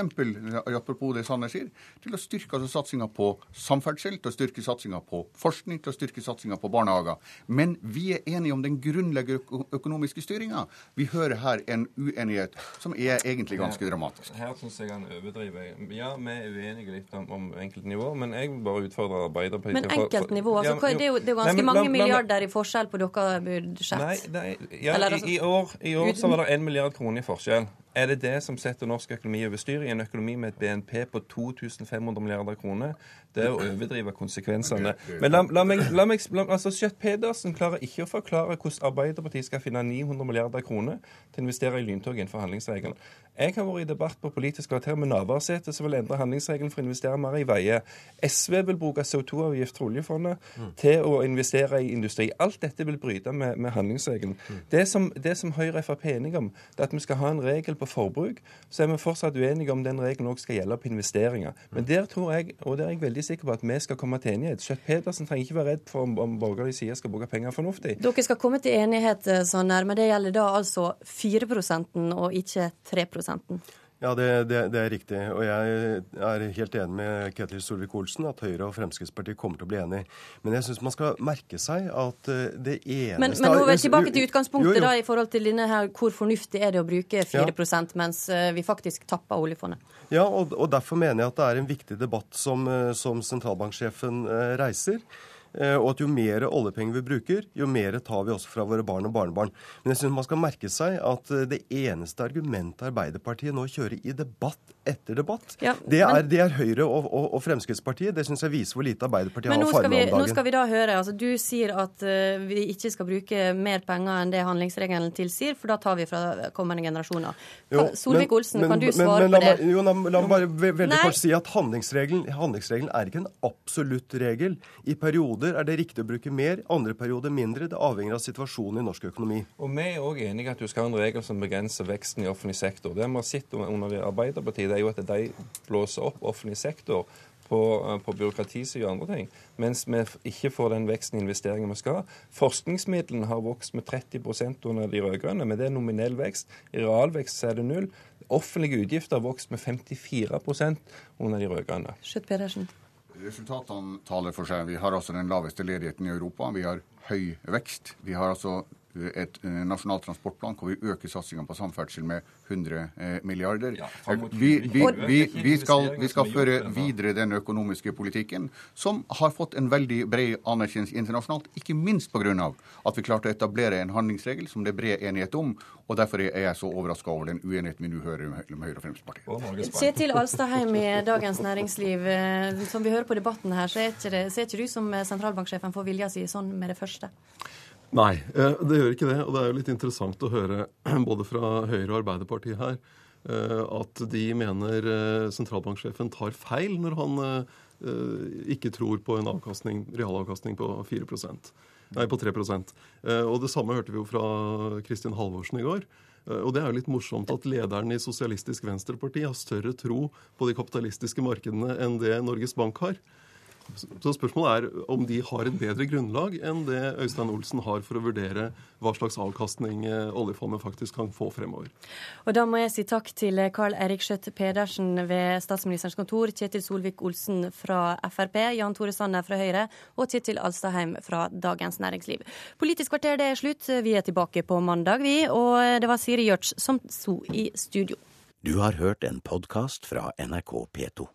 apropos det Sanner sier, til å styrke altså satsinga på samferdsel, til å styrke satsinga på forskning, til å styrke satsinga på barnehager. Men vi er enige om den grunnleggende økonomiske styringa. Vi hører her en uenighet som er egentlig ganske dramatisk. Her syns jeg han overdriver. Ja, vi er uenige litt om, om enkeltnivå, men jeg vil bare utfordre Arbeiderpartiet Men enkeltnivå? Altså, ja, det, er jo, det er jo ganske nei, mange la, milliarder i forskjell på deres budsjett. Nei, nei ja, Eller, altså, i, i, år, i år så var det én milliard kroner i forskjell. Er det det som setter norsk økonomi over styr, i en økonomi med et BNP på 2500 milliarder kroner? Det er å overdrive konsekvensene. Men la, la meg, la meg la, altså Skjøtt Pedersen klarer ikke å forklare hvordan Arbeiderpartiet skal finne 900 milliarder kroner til å investere i lyntog innenfor handlingsregelen. Jeg har vært i debatt på Politisk kvarter med Navarsete, som vil endre handlingsregelen for å investere mer i veier. SV vil bruke CO2-avgift fra oljefondet mm. til å investere i industri. Alt dette vil bryte med, med handlingsregelen. Mm. Det, som, det som Høyre og Frp er enige om, det er at vi skal ha en regel på forbruk. Så er vi fortsatt uenige om den regelen også skal gjelde på investeringer. Men der tror jeg, og der er jeg veldig sikker på at vi skal komme til enighet. Skjøtt Pedersen trenger ikke være redd for om, om borgerlig side skal bruke penger fornuftig. Dere skal komme til enighet, Sanner, sånn her, men det gjelder da altså 4% og ikke 3 ja, det, det, det, er riktig. Og jeg er helt enig med Ketil Solvik-Olsen at Høyre og Fremskrittspartiet kommer til å bli enige. Men jeg syns man skal merke seg at eh, det eneste Men, men nå er vi tilbake til utgangspunktet jo, jo. da, i forhold til denne her, hvor fornuftig er det å bruke 4 ja. mens eh, vi faktisk tapper oljefondet? Ja, og, og, derfor mener jeg at det er en viktig debatt som, eh, som sentralbanksjefen reiser. Eh, og at jo mer oljepenger vi bruker, jo mer tar vi også fra våre barn og barnebarn. Men jeg synes man skal merke seg at eh, det eneste argumentet Arbeiderpartiet nå kjører i debatt etter debatt, ja, det, er, men, det, er, Høyre og, og, og Fremskrittspartiet. Det syns jeg viser hvor lite Arbeiderpartiet har farme om dagen. Nå skal vi da høre. altså Du sier at uh, vi ikke skal bruke mer penger enn det handlingsregelen tilsier, for da tar vi fra kommende generasjoner. Solvik-Olsen, kan du svare men, på det? Jo, la, la meg bare veldig kort si at handlingsregelen, handlingsregelen er ikke en absolutt regel. I perioder er det riktig å bruke mer, andre perioder mindre. Det avhenger av situasjonen i norsk økonomi. Og Vi er òg enige at du skal ha en regel som begrenser veksten i offentlig sektor. Det vi har sett under Arbeiderpartiet, er jo at de blåser opp offentlig sektor på, eh, på byråkratisida og andre ting, mens vi ikke får den veksten i investeringer vi skal ha. Forskningsmidlene har vokst med 30% under de rød-grønne, men det er nominell vekst. I realvekst er det null. Offentlige utgifter har vokst med 54% under de rød-grønne. Resultatene taler for seg. Vi har altså den laveste ledigheten i Europa. Vi har høy vekst. Vi har altså et nasjonal transportplan hvor vi øker satsinga på samferdsel med 100 milliarder. Vi, vi, vi, vi, skal, vi skal føre videre den økonomiske politikken som har fått en veldig bred anerkjennelse internasjonalt, ikke minst pga. at vi klarte å etablere en handlingsregel som det er bred enighet om. og Derfor er jeg så overraska over den uenigheten vi nå hører mellom Høyre og Fremskrittspartiet. Kjetil Alstadheim i Dagens Næringsliv, som vi hører på debatten her, så er ikke, det, så er ikke du som sentralbanksjefen får vilja si sånn med det første? Nei, det gjør ikke det. Og det er jo litt interessant å høre (clears throat) både fra Høyre og Arbeiderpartiet her at de mener sentralbanksjefen tar feil når han ikke tror på en avkastning, realavkastning på 4% Nei, på 3% Og Det samme hørte vi jo fra Kristin Halvorsen i går. Og det er jo litt morsomt at lederen i Sosialistisk Venstreparti har større tro på de kapitalistiske markedene enn det Norges Bank har. Så spørsmålet er om de har et bedre grunnlag enn det Øystein Olsen har for å vurdere hva slags avkastning eh, oljefondet faktisk kan få fremover. Og Da må jeg si takk til Carl Erik Skjøtt Pedersen ved statsministerens kontor, Kjetil Solvik-Olsen fra Frp, Jan Tore Sanner fra Høyre og Kjetil Alstadheim fra Dagens Næringsliv. Politisk kvarter det er slutt. Vi er tilbake på mandag, vi. Og det var Siri Gjørts som sto i studio. Du har hørt en podkast fra NRK P2.